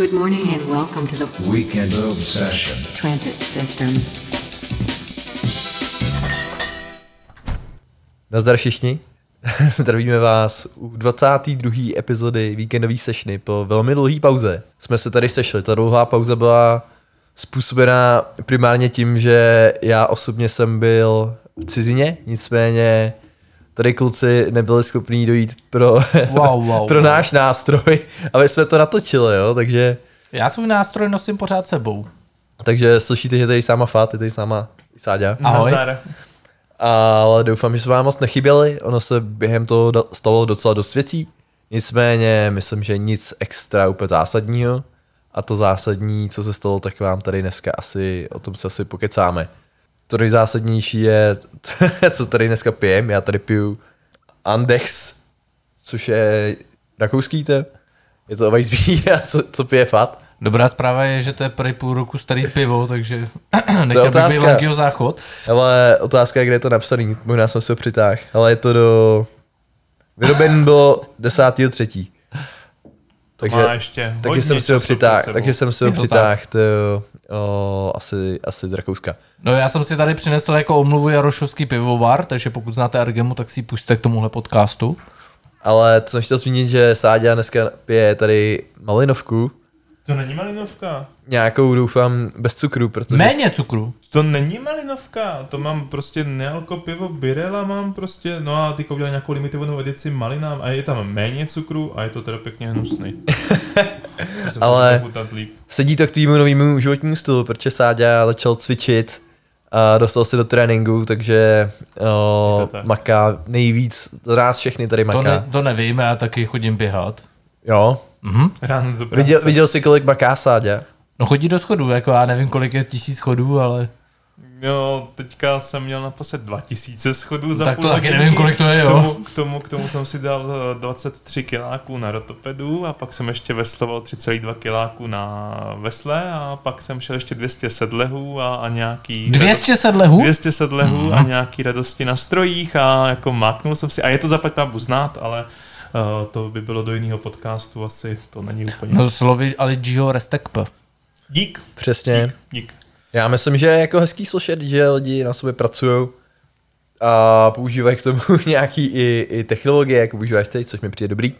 Good morning and welcome to the Weekend Obsession. transit system. Nazdar všichni. Zdravíme vás u 22. epizody víkendové sešny po velmi dlouhé pauze. Jsme se tady sešli. Ta dlouhá pauza byla způsobená primárně tím, že já osobně jsem byl v cizině, nicméně tady kluci nebyli schopní dojít pro, Wow, wow, pro wow. náš nástroj, aby jsme to natočili, jo? takže Já svůj nástroj nosím pořád sebou. takže slyšíte, že tady sama Fat, je tady sama Sáďa. Ahoj. Nazdar. Ale doufám, že jsme vám moc nechyběli. Ono se během toho stalo docela dost věcí. Nicméně myslím, že nic extra úplně zásadního. A to zásadní, co se stalo, tak vám tady dneska asi, o tom se asi pokecáme. To nejzásadnější je, co tady dneska pijem. Já tady piju Andex, což je rakouský to. Je to Weissbier, co, co pije Fat. Dobrá zpráva je, že to je prý půl roku starý pivo, takže nechtěl bych být. Lankýho záchod. Ale otázka je, kde je to napsaný. Možná jsem se ho přitáhl. Ale je to do... Vyroben bylo 10.3. Takže, Má ještě takže jsem si ho přitáhl, takže jsem si ho přitáhl asi, asi z Rakouska. No já jsem si tady přinesl jako omluvu Jarošovský pivovar, takže pokud znáte Argemu, tak si ji pusťte k tomuhle podcastu. Ale co jsem chtěl zmínit, že Sáďa dneska pije tady malinovku, To není malinovka. nějakou doufám bez cukru, protože Méně cukru. To není malinovka, to mám prostě nealko pivo Birela mám prostě, no a teďka udělali nějakou limitovanou edici malinám a je tam méně cukru a je to teda pěkně hnusný. Ale- sedí to k tvýmu novému životnímu stylu, protože Sáďa začal cvičit a dostal se do tréninku, takže o, to maká nejvíc, za nás všechny tady To, maká. ne, to nevím, já taky chodím běhat. Jo, Mhm. Ráno do práce. viděl, viděl jsi, kolik maká Sáďa? No chodí do schodů, jako já nevím, kolik je tisíc schodů, ale Jo, teďka jsem měl naposled 2000 schodů za Tak půl to taky nevím, kolik to je, K jo. tomu, k tomu, k tomu jsem si dal eh, 23 kiláků na rotopedu a pak jsem ještě vesloval 3,2 kiláků na vesle a pak jsem šel ještě 200 sedlehů a, a nějaký... 200 sedlehů? 200 sedlehů a nějaký radosti na strojích a jako máknul jsem si, a je to zapať pábu znát, ale to by bylo do jiného podcastu, asi to není úplně. No slovy Aligiho Restekp. Dík, Přesně. dík, dík. Já myslím, že je jako hezký slyšet, že lidi na sobě pracují a používají k tomu nějaký i, i technologie, jako používáš teď, což mi přijde dobrý.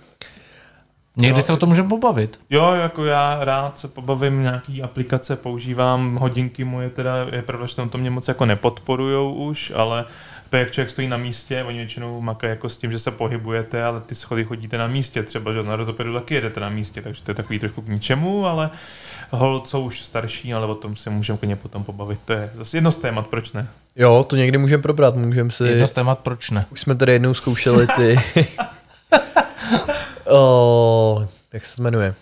Někdy No. se o tom můžeme pobavit. Jo, jako já rád se pobavím, nějaký aplikace používám, hodinky moje teda, je pravda, že to mě moc jako nepodporujou už, ale to jak člověk stojí na místě, oni většinou makají jako s tím, že se pohybujete, ale ty schody chodíte na místě, třeba, že na rotopedu taky jedete na místě, takže to je takový trošku k ničemu, ale hol, co už starší, ale o tom si můžeme klidně potom pobavit, to je zase jedno z témat, proč ne? Jo, to někdy můžeme probrat, můžeme si... Jedno z témat, proč ne? Už jsme tady jednou zkoušeli ty... o, jak se jmenuje?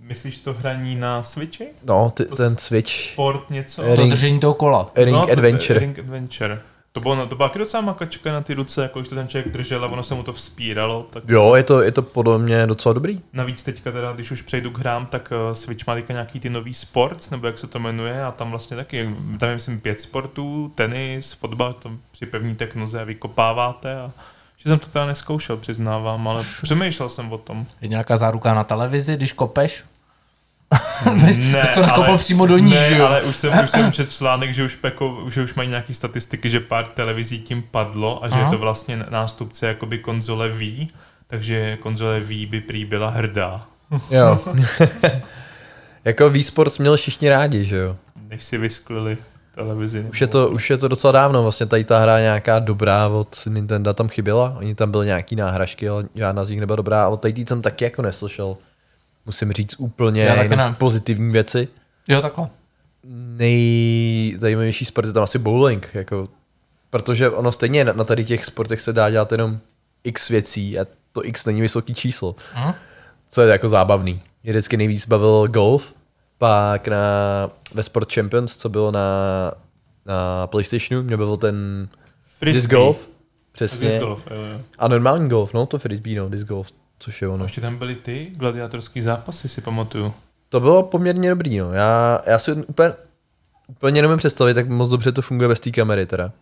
Myslíš to hraní na Switchi? No, ty, To ten Switch. Sport něco? Ring- To držení toho kola. Ring No, to- Adventure. Ring Adventure. To, bylo, to byla taky docela makačka na ty ruce, jako když to ten člověk držel a ono se mu to vzpíralo. Tak Jo, je to, je to podle mě docela dobrý. Navíc teďka teda, když už přejdu k hrám, tak uh, Switch má teďka nějaký ty nový sports, nebo jak se to jmenuje, a tam vlastně taky, tam je myslím pět sportů, tenis, fotbal, tam připevníte k noze a vykopáváte a že jsem to teda neskoušel, přiznávám, ale přemýšlel jsem o tom. Je nějaká záruka na televizi, když kopeš? Ne, Jsi to nakopal přímo do ní, ne, že jo? ale už jsem, už jsem četl článek, že už, peko, že už mají nějaké statistiky, že pár televizí tím padlo a že Aha. je to vlastně nástupce jakoby konzole Wii, takže konzole Wii by prý byla hrdá, Jo. jako V-Sports měli všichni rádi, že jo? než si vysklili televizi. Už je, to, už je to docela dávno, vlastně tady ta hra nějaká dobrá od Nintendo tam chyběla, oni tam byly nějaký náhražky, ale žádná z nich nebyla dobrá, ale tady jsem taky jako neslyšel, musím říct úplně Já jenom pozitivní věci. Jo, takhle. Nejzajímavější sport je tam asi bowling, jako, protože ono stejně na, na tady těch sportech se dá dělat jenom x věcí a to x není vysoký číslo, Hm? co je jako zábavný. Mě vždycky nejvíc bavil golf, pak na, ve Sport Champions, co bylo na, na Playstationu, mě bavil ten disc golf. Přesně. Disc golf, jo, jo. A normální golf, no to frisbee, no, disc golf, což je A ono. ještě tam byly ty gladiátorský zápasy, si pamatuju. To bylo poměrně dobrý, no. Já, já si úplně, úplně nemůžu představit, tak moc dobře to funguje bez té kamery teda.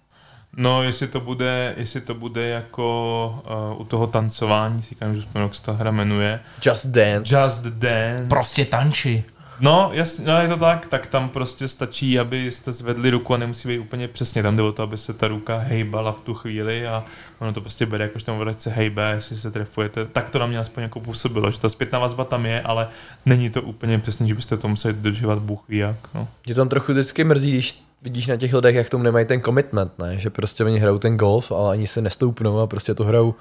No, jestli to bude, jestli to bude jako uh, u toho tancování, si říkám, že jak se hra jmenuje. Just Dance. Just Dance. Prostě tanči. No, jasně, no je to tak, tak tam prostě stačí, aby jste zvedli ruku a nemusí být úplně přesně. Tam jde o to, aby se ta ruka hejbala v tu chvíli a ono to prostě bere, jakož tam se hejbe, jestli se trefujete. Tak to na mě aspoň jako působilo, že ta zpětná vazba tam je, ale není to úplně přesně, že byste to museli dodržovat Bůh ví jak. No. Mě tam trochu vždycky mrzí, když vidíš na těch lidech, jak tomu nemají ten commitment, ne? Že prostě oni hrajou ten golf, ale ani se nestoupnou a prostě to hrajou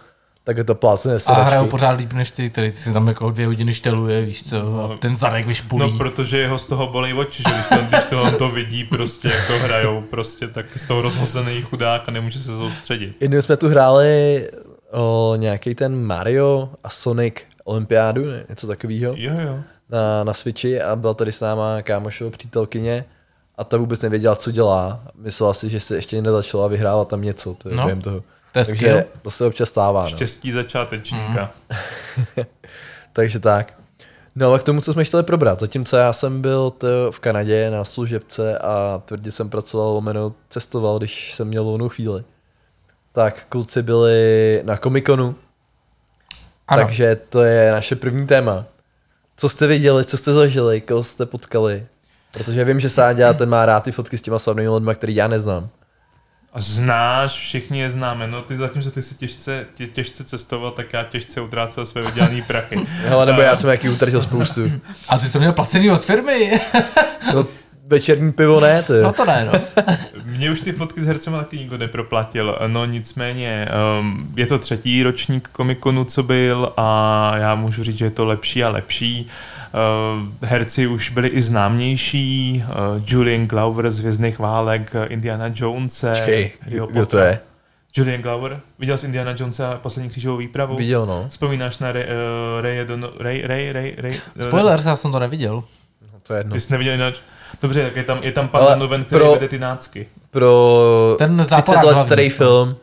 tak je to plácne A hrajou pořád líp než ty, který ty si tam jako dvě hodiny šteluje, víš co, a ten zadek vyšpulí. No, protože jeho z toho bolí oči, že když to, když to on to vidí prostě, jak to hrajou, prostě, tak z toho rozhozený chudák a nemůže se soustředit. Jednou jsme tu hráli o, nějaký ten Mario a Sonic olympiádu, něco takového. Jo, jo. Na, na Switchi a byla tady s náma kámošova přítelkyně a ta vůbec nevěděla, co dělá. Myslela si, že se ještě nezačala vyhrávat tam něco to je no. během toho. To je Takže skill. to se občas stává. No. Štěstí začátečníka. Mm. Takže tak. No a k tomu, co jsme chtěli probrat. Zatímco já jsem byl v Kanadě na služebce a tvrdě jsem pracoval, lomeno cestoval, když jsem měl volnou chvíli. Tak kluci byli na Comiconu. Ano. Takže to je naše první téma. Co jste viděli, co jste zažili, koho jste potkali? Protože vím, že Sáďa ten má rád ty fotky s těma slavnými lidmi, který já neznám. A znáš, všichni je známe. No ty zatím, že ty si těžce, tě, těžce cestoval, tak já těžce utrácel své vydělané prachy. Hele, nebo já jsem jaký utratil spoustu. A ty jsi to měl placený od firmy. no, večerní pivo ne, ty. No to ne, no. Mně už ty fotky s hercema taky nikdo neproplatil, no nicméně um, je to třetí ročník komikonu, co byl a já můžu říct, že je to lepší a lepší. Uh, herci už byli i známější, uh, Julian Glover z Vězných válek, Indiana Jones. Čekej, kdo to je? Julian Glover. Viděl jsi Indiana Jonesa a poslední křížovou výpravu? Viděl, no. Vzpomínáš na Ray, uh, Ray, Ray, Ray, Ray, Ray, Spoiler, já jsem to neviděl. No, to je jedno. Ty jsi neviděl jinak. Dobře, tak je tam, je tam pan Noven, který pro, vede ty nácky. Pro Ten 30 let starý film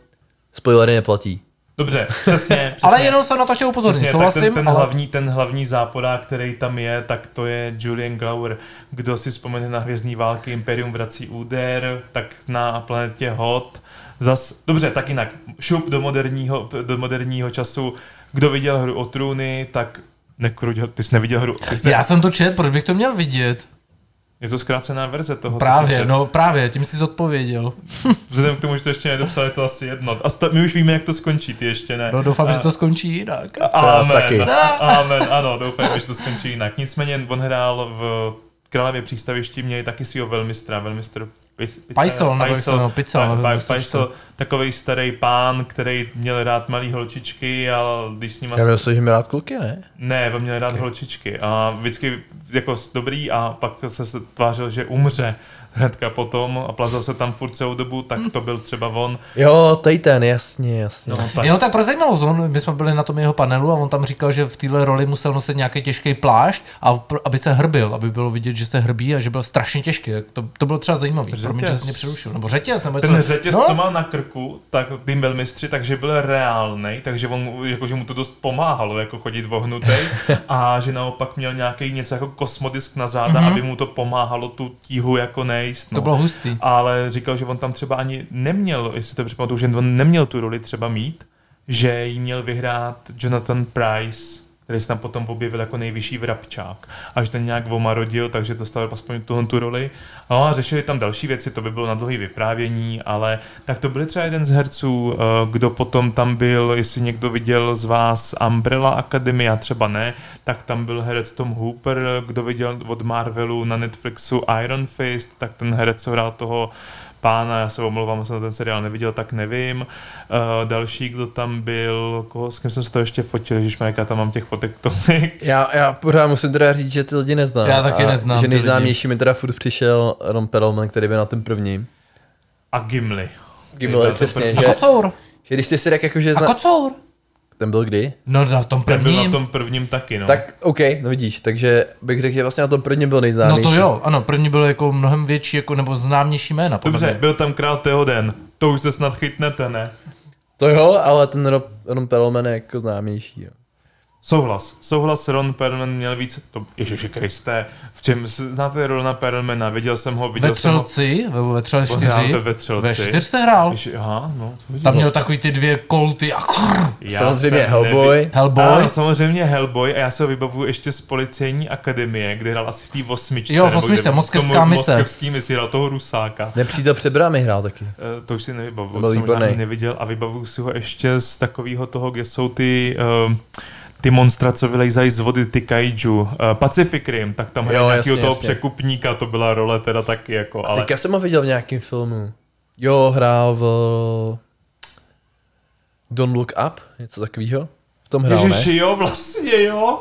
spoilery neplatí. Dobře, přesně, přesně. ale jenom jsem na to chtěl upozornit, souhlasím. Ten, ten, ale... hlavní, ten hlavní záporák, který tam je, tak to je Julian Glower. Kdo si vzpomene na Hvězdní války, Imperium vrací úder, tak na planetě Hot. Zas, dobře, tak jinak, šup do moderního, do moderního času. Kdo viděl hru o trůny, tak nekruď, ty jsi neviděl hru. Ty jsi ne... Já jsem to čet, proč bych to měl vidět? Je to zkrácená verze toho, Právě, no právě, tím jsi odpověděl. Vzhledem k tomu, že to ještě nedopsal, je to asi jedno. A sta- my už víme, jak to skončí, ty ještě ne. No doufám, a... že to skončí jinak. Amen, taky. amen, ano, doufám, že to skončí jinak. Nicméně on hrál v Králově přístavišti měli taky svého velmistra, velmistr Pajsel, Pajsel, Pajsel, takový starý pán, který měl rád malý holčičky a když s ním... Já myslím, že měl rád kluky, ne? Ne, on měl rád okay. holčičky a vždycky jako dobrý a pak se tvářil, že umře hnedka potom a plazil se tam furt celou dobu, tak to byl třeba on. Jo, tady ten, jasně, jasně. No, tak. Jo, tak pro zajímavost, on, my jsme byli na tom jeho panelu a on tam říkal, že v téhle roli musel nosit nějaký těžký plášť, a, aby se hrbil, aby bylo vidět, že se hrbí a že byl strašně těžký. To, to bylo třeba zajímavý. Promiň, že mě přerušil. Nebo řetěz, nebo Ten co? řetěz, no? co má na krku, tak tým velmistři, takže byl reálný, takže on, jako, že mu to dost pomáhalo, jako chodit vohnutý a že naopak měl nějaký něco jako kosmodisk na záda, mm-hmm. aby mu to pomáhalo tu tíhu jako nejíst. No. To bylo hustý. Ale říkal, že on tam třeba ani neměl, jestli to připomínám, že on neměl tu roli třeba mít, že jí měl vyhrát Jonathan Price, který se tam potom objevil jako nejvyšší vrabčák. Až ten nějak omarodil, takže dostal aspoň tuhle tu roli. No a řešili tam další věci, to by bylo na dlouhé vyprávění, ale tak to byl třeba jeden z herců, eh, kdo potom tam byl, jestli někdo viděl z vás Umbrella Academy, a třeba ne, tak tam byl herec Tom Hooper, kdo viděl od Marvelu na Netflixu Iron Fist, tak ten herec, hrál toho pána, já se omlouvám, jsem ten seriál neviděl, tak nevím. Uh, další, kdo tam byl, koho, s kým jsem se to ještě fotil, že já tam mám těch fotek tolik. Já, já pořád musím teda říct, že ty lidi neznám. Já taky neznám. Že nejznámější mi teda furt přišel Ron Perlman, který byl na tom prvním. A Gimli. Gimli, přesně. Že, a Kocour. Že když ty si tak jako, že zna... A Kocour. Ten byl kdy? No na tom prvním. Ten byl na tom prvním taky, no. Tak OK, no vidíš, takže bych řekl, že vlastně na tom prvním byl nejznámější. No to jo, ano, první byl jako mnohem větší, jako, nebo známější jména. Dobře, mě. byl tam král Theoden, to už se snad chytnete, ne? To jo, ale ten Ron Perlman je jako známější. Jo. Souhlas. Souhlas Ron Perlman měl víc, to, Ježiši Kriste, v čem, znáte Rona Perlmana, viděl jsem ho, viděl Ve jsem ho. Třelci, ve, ve On hrál 4. ve Vetřelci. Ve čtyřce hrál. Ježi, aha, no, to vidím. Tam měl takový ty dvě kolty a krr. Já Samozřejmě jsem Hellboy. nevi- Hellboy. Ano, samozřejmě Hellboy a já se ho vybavuju ještě z policejní akademie, kde hrál asi v té osmičce. Jo, v nebo osmičce, Moskevská mise. Moskevský misi hrál toho Rusáka. Nepřítel před brámy hrál taky. Eh, To už si nevybavuju, To jsem neviděl a vybavuju si ho ještě z takového toho, kde jsou ty uh, ty monstra, co vylejzají z vody, ty kaiju. Uh, Pacific Rim, tak tam hraje nějakého toho jasně. překupníka, to byla role teda taky jako, ale... Tak já jsem ho viděl v nějakém filmu. Jo, hrál v Don't Look Up, něco takového. V tom hrál, Ježiši, ne? jo, vlastně jo.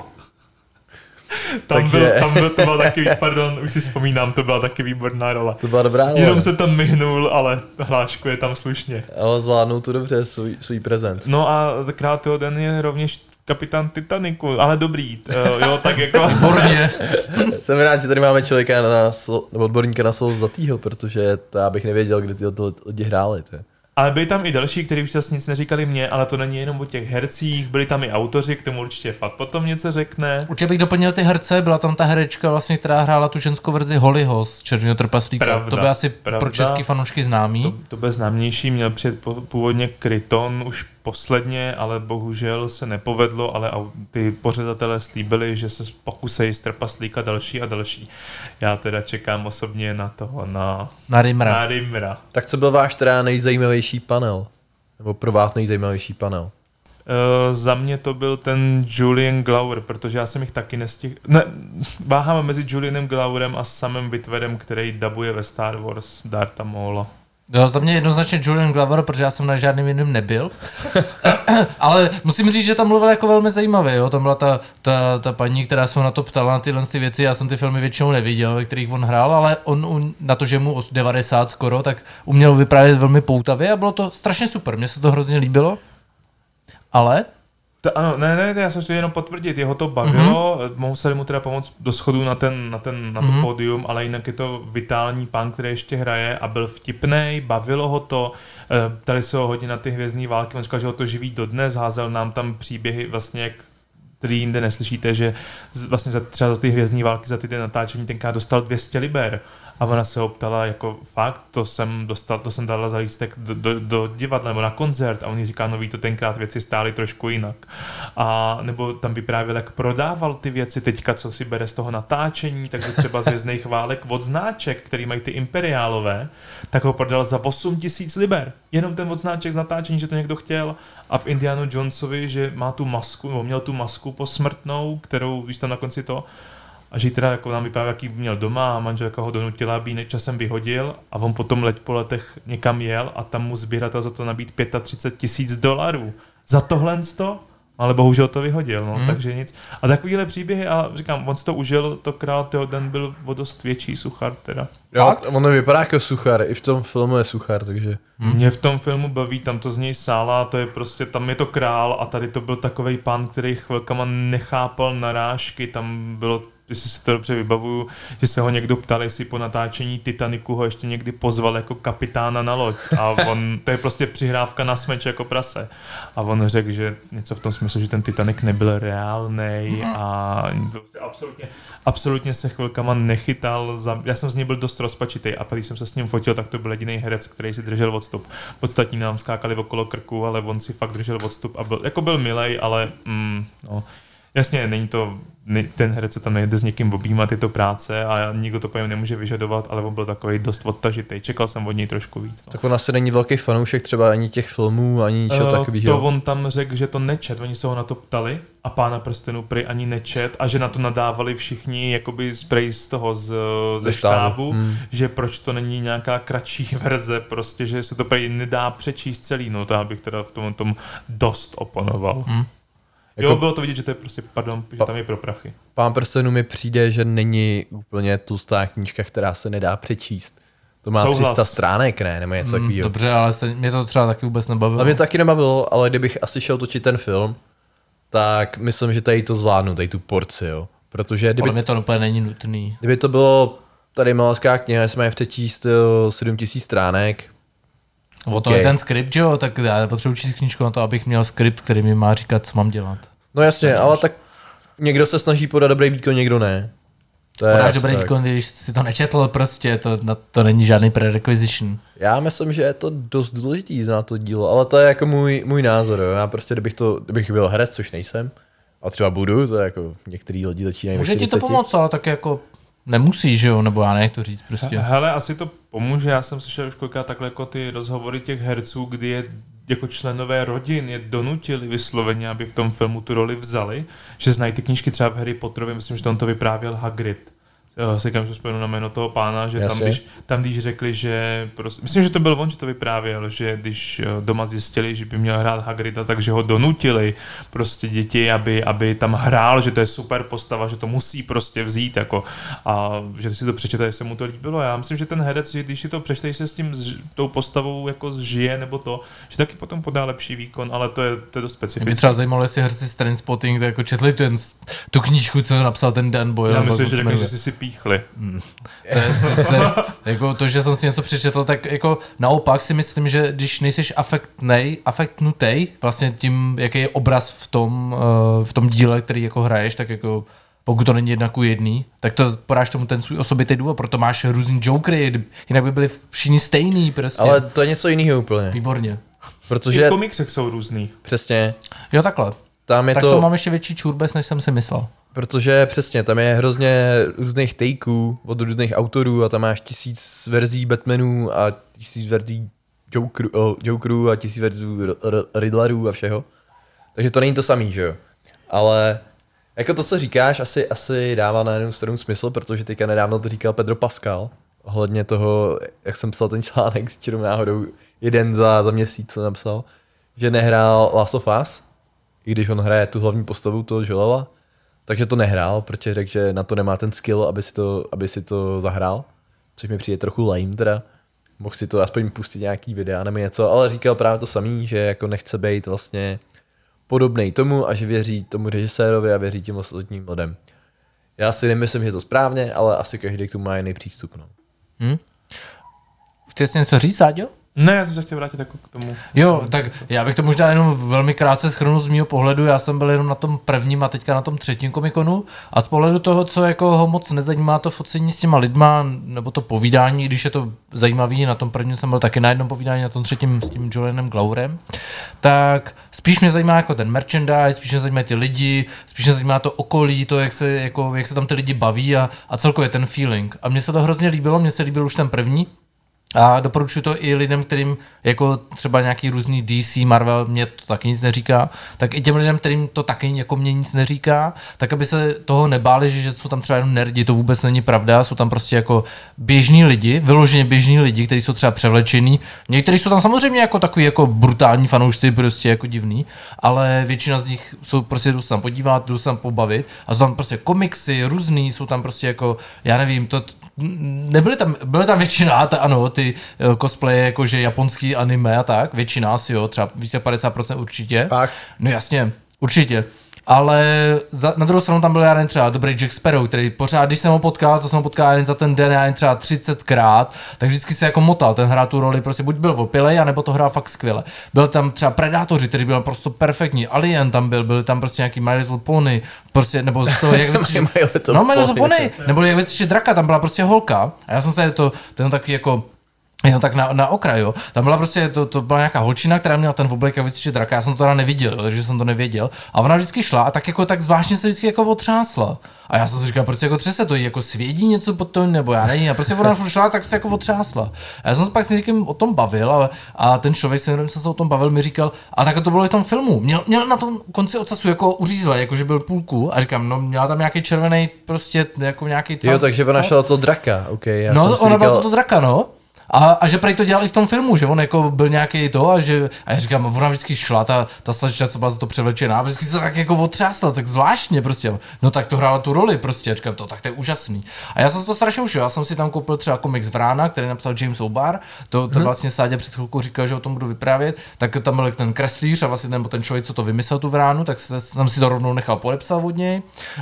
Tam, byl, tam byl, to byla taky, pardon, už si vzpomínám, to byla taky výborná role. To byla dobrá role. Jenom se tam myhnul, ale hlášku je tam slušně. Ale zvládnul to dobře, svůj, svůj prezent. No a krátého den je rovněž kapitán Titaniku, ale dobrý, uh, jo, tak jako... Výborně. Jsem rád, že tady máme člověka na, sol, nebo odborníka na slovo zatýho, protože to já bych nevěděl, kdy ty to lidi hráli. To. Ale byli tam i další, kteří už zase nic neříkali mě, ale to není jenom o těch hercích, byli tam i autoři, k tomu určitě fakt potom něco řekne. Určitě bych doplnil ty herce, byla tam ta herečka, vlastně, která hrála tu ženskou verzi Hollyho z Červeného trpaslíka. Pravda, to by asi pravda. pro český fanoušky známý. To, to byl známější, měl přijet po- původně Kryton už posledně, ale bohužel se nepovedlo, ale ty pořadatelé slíbili, že se pokusejí z trpaslíka další a další. Já teda čekám osobně na toho, na, Na Rimra. na Rimra. Tak co byl váš teda nejzajímavější panel? Nebo pro vás nejzajímavější panel? Uh, za mě to byl ten Julian Glauer, protože já jsem jich taky nestihl. Ne, váhám mezi Julianem Glauerem a samým Whitwerem, který dabuje ve Star Wars Darta Maula. Jo, za mě jednoznačně Julian Glover, protože já jsem na žádným jiným nebyl. Ale musím říct, že tam mluvil jako velmi zajímavě, jo. Tam byla ta, ta, ta paní, která se na to ptala na tyhle ty věci. Já jsem ty filmy většinou neviděl, ve kterých on hrál, ale on, on na to, že mu os- 90 skoro, tak uměl vyprávět velmi poutavě a bylo to strašně super. Mně se to hrozně líbilo. Ale To, ano, ne, ne, ne, já jsem chtěl jenom potvrdit, jeho to bavilo, mm-hmm. museli mu teda pomoct do schodu na, ten, na, ten, na to Mhm. mm-hmm. pódium, ale jinak je to vitální pán, který ještě hraje a byl vtipný, bavilo ho to, eh, ptali se ho hodně na ty hvězdní války, on říkal, že ho to živí dodnes, házel nám tam příběhy vlastně, jak který jinde neslyšíte, že vlastně za, třeba za ty hvězdní války, za ty, ty natáčení tenkrát dostal 200 liber. A ona se ho ptala, jako fakt, to jsem dostal, to jsem dala za lístek do, do, do divadla nebo na koncert a on jí říká, no ví to tenkrát věci stály trošku jinak. A nebo tam vyprávěl, jak prodával ty věci teďka, co si bere z toho natáčení, takže třeba z hvězdných válek od značek, který mají ty imperiálové, tak ho prodal za 8 tisíc liber. Jenom ten odznáček z natáčení, že to někdo chtěl. A v Indianu Jonesovi, že má tu masku, nebo měl tu masku posmrtnou, kterou, víš tam na konci to, a že teda jako nám vyprávěl, jaký měl doma a manželka ho donutila, aby ji časem vyhodil a on potom leď po letech někam jel a tam mu sběratel za to nabít 35 tisíc dolarů. Za tohle to? Ale bohužel to vyhodil, no, Hmm. takže nic. A takovýhle příběhy, a říkám, on si to užil, to král Teoden byl o dost větší suchar teda. Jo, Fakt? on vypadá jako suchar, i v tom filmu je suchar, takže... Hmm. Mě v tom filmu baví, tam to z něj sála, to je prostě, tam je to král a tady to byl takový pán, který chvilkama nechápal narážky, tam bylo jestli si to dobře vybavuju, že se ho někdo ptal, jestli po natáčení Titaniku ho ještě někdy pozval jako kapitána na loď a on, to je prostě přihrávka na smeč jako prase. A on řekl, že něco v tom smyslu, že ten Titanic nebyl reálný a prostě absolutně, absolutně se chvilkama nechytal. Za, já jsem z něj byl dost rozpačitý a když jsem se s ním fotil, tak to byl jediný herec, který si držel odstup. Podstatní nám skákali okolo krku, ale on si fakt držel odstup a byl, jako byl milej, ale mm, no, Jasně, není to, ten herec se tam nejde s někým objímat, je to práce a nikdo to pojem nemůže vyžadovat, ale on byl takový dost odtažitý. Čekal jsem od něj trošku víc. No. Tak on asi není velký fanoušek třeba ani těch filmů, ani ničeho Eh, takového. To on tam řekl, že to nečet, oni se ho na to ptali a pána prstenů prý ani nečet a že na to nadávali všichni jakoby spray z toho z, ze štábu, Hmm. že proč to není nějaká kratší verze, prostě, že se to prý nedá přečíst celý, no to já bych teda v tom, tom dost oponoval. Hmm. Jo, Jako- bylo to vidět, že to je prostě, pardon, že Pa- tam je pro prachy. Pán prstenů mi přijde, že není úplně tlustá knížka, která se nedá přečíst. To má Souhlas. 300 stránek, ne? Nebo něco mm, takového. dobře, ale se, mě to třeba taky vůbec nebavilo. Ale mě to taky nebavilo, ale kdybych asi šel točit ten film, tak myslím, že tady to zvládnu, tady tu porci, jo. Protože kdyby, mě to úplně není nutný. kdyby to bylo tady malaská kniha, jsme je přečíst jo, 7000 stránek, O to Ok. je ten skript, že jo? Tak já nepotřebuji číst knížku na to, abych měl skript, který mi má říkat, co mám dělat. No jasně, ale tak někdo se snaží podat dobrý výkon, někdo ne. To je Podáš dobrý tak. výkon, když si to nečetl, prostě to, na, to není žádný prerequisition. Já myslím, že je to dost důležitý znát to dílo, ale to je jako můj, můj názor. Jo. Já prostě, kdybych, to, kdybych byl herec, což nejsem, a třeba budu, to je jako některý lidi začínají Může ti to 40. pomoct, ale tak jako nemusí, že jo, nebo já nevím, jak to říct prostě. Hele, asi to pomůže. Já jsem slyšel už kolikrát takhle jako ty rozhovory těch herců, kdy je jako členové rodin je donutili vysloveně, aby v tom filmu tu roli vzali, že znají ty knížky třeba v Harry Potterovi, myslím, že on to vyprávěl Hagrid. Si říkám, že vzpomenu na jméno toho pána, že tam když, tam když řekli, že prostě, myslím, že to byl on, že to vyprávěl, že když eh, doma zjistili, že by měl hrát Hagrida, takže ho donutili prostě děti, aby, aby tam hrál, že to je super postava, že to musí prostě vzít jako a že si to přečete, že se mu to líbilo. Já myslím, že ten herec, že když si to přečte, se s tím s tou postavou jako zžije nebo to, že taky potom podá lepší výkon, ale to je, to je dost Mě by specifické. třeba zajímalo, jestli herci z Trainspotting jako četli ten, tu knížku, co napsal ten Dan Boyle. Já myslím, že se řekne, že jsi si píchli. To je, to, to, jako to, že jsem si něco přečetl, tak jako naopak si myslím, že když nejseš afektnej, afektnutej vlastně tím, jaký je obraz v tom, uh, v tom díle, který jako hraješ, tak jako pokud to není jedna ku jedný, tak to podáš tomu ten svůj osobitý důvod, proto máš různý jokery, jinak by byli všichni stejný prostě. Ale to je něco jiného úplně. Výborně. I Protože v komiksech jsou různý. přesně, Jo, takhle. Tam je tak to, to... mám ještě větší čurbes, než jsem si myslel. protože přesně, tam je hrozně různých takeů od různých autorů a tam máš tisíc verzí Batmanů a tisíc verzí Jokerů, oh, Jokerů a tisíc verzí Riddlerů a všeho. Takže to není to samý, že jo? Ale jako to, co říkáš, asi, asi dává na jednu stranu smysl, protože teďka nedávno to říkal Pedro Pascal, ohledně toho, jak jsem psal ten článek s čirou náhodou, jeden za, za měsíc, co napsal, že nehrál Last of Us, i když on hraje tu hlavní postavu toho Joela, takže to nehrál, protože řekl, že na to nemá ten skill, aby si to, aby si to zahrál, což mi přijde trochu lame teda. Mohl si to aspoň pustit nějaký videa nebo něco, ale říkal právě to samý, že jako nechce být vlastně podobný tomu a že věří tomu režisérovi a věří těm ostatním lidem. Já si nemyslím, že je to správně, ale asi každý k tomu má jiný přístup. No. Chceš něco říct, Sáďo? Ne, já jsem se chtěl vrátit jako k tomu. Jo, tak já bych to možná jenom velmi krátce schrnul z mého pohledu. Já jsem byl jenom na tom prvním a teďka na tom třetím komikonu a z pohledu toho, co jako ho moc nezajímá to focení s těma lidma, nebo to povídání, když je to zajímavý, na tom prvním jsem byl taky na jednom povídání, na tom třetím s tím Julianem Glaurem, tak spíš mě zajímá jako ten merchandise, spíš mě zajímají ty lidi, spíš mě zajímá to okolí, to, jak se, jako, jak se tam ty lidi baví a, a celkově ten feeling. A mně se to hrozně líbilo, mně se líbil už ten první, a doporučuji to i lidem, kterým jako třeba nějaký různý DC, Marvel, mě to taky nic neříká, tak i těm lidem, kterým to taky jako mě nic neříká, tak aby se toho nebáli, že, že jsou tam třeba jenom nerdi, to vůbec není pravda, jsou tam prostě jako běžní lidi, vyloženě běžní lidi, kteří jsou třeba převlečení. Někteří jsou tam samozřejmě jako takový jako brutální fanoušci, prostě jako divný, ale většina z nich jsou prostě jdou se tam podívat, jdou se tam pobavit a jsou tam prostě komiksy různý, jsou tam prostě jako, já nevím, to, nebyly tam, byly tam většina, ta, ano, ty uh, cosplaye, jakože japonský anime a tak, většina asi jo, třeba více jak 50% určitě. Fakt? No jasně, určitě. Ale za, na druhou stranu tam byl já třeba dobrý Jack Sparrow, který pořád, když jsem ho potkal, to jsem ho potkal jen za ten den, já jen třeba 30krát, tak vždycky se jako motal, ten hrál tu roli, prostě buď byl opilej, anebo to hrál fakt skvěle. Byl tam třeba Predátoři, který byl prostě perfektní, Alien tam byl, byly tam prostě nějaký My Little Pony, prostě, nebo z toho, jak Little no My Little Pony. Nebo jak vystřižit draka, tam byla prostě holka, a já jsem se to, ten takový jako Jo, tak na, na okraj, jo. Tam byla prostě, to, to byla nějaká holčina, která měla ten oblek a vystřičit draka, já jsem to teda neviděl, jo, takže jsem to nevěděl. A ona vždycky šla a tak jako tak zvláštně se vždycky jako otřásla. A já jsem si říkal, prostě jako třese to jako svědí něco pod to, nebo já nevím. A prostě ona furt šla, tak se jako otřásla. A já jsem se pak s někým o tom bavil a, a ten člověk, se kterým jsem se o tom bavil, mi říkal, a tak to bylo i v tom filmu. Měl, měl na tom konci ocasu jako uřízle, jako že byl půlku a říkám, no měla tam nějaký červený prostě jako nějaký Jo, takže ona šla to draka, ok. Já no, jsem si ona byla říkal, to draka, no. A, a že prej to dělal i v tom filmu, že on jako byl nějaký to a že, a já říkám, ona vždycky šla, ta, ta slečna, co byla za to převlečená, a vždycky se tak jako otřásla, tak zvláštně prostě. No tak to hrála tu roli prostě, a říkám to, tak to je úžasný. A já jsem to strašně užil, já jsem si tam koupil třeba komiks Vrána, který napsal James O'Barr, to, to vlastně Sádě před chvilkou říkal, že o tom budu vyprávět, tak tam byl ten kreslíř a vlastně ten, ten člověk, co to vymyslel tu Vránu, tak se, jsem si to rovnou nechal podepsat od něj.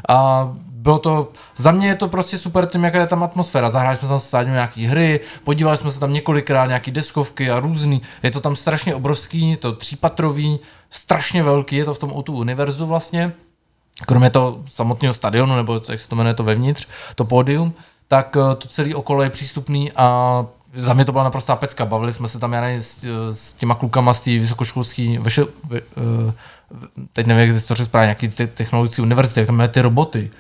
A bylo to, za mě je to prostě super tím, jaká je tam atmosféra. Zahráli jsme tam s Sáďou nějaký hry, podívali jsme se tam několikrát, nějaký deskovky a různý. Je to tam strašně obrovský, to třípatrový, strašně velký, je to v tom O2 univerzu vlastně. kromě toho samotného stadionu, nebo jak se to jmenuje to vevnitř, to pódium, tak eh, to celé okolo je přístupný a za mě to byla naprostá pecka. Bavili jsme se tam, já nevím, s, s těma klukama z té vysokoškolské, uh, teď nevím, jak to správně, nějaký te, technologické univerzity, jak tam ty roboty.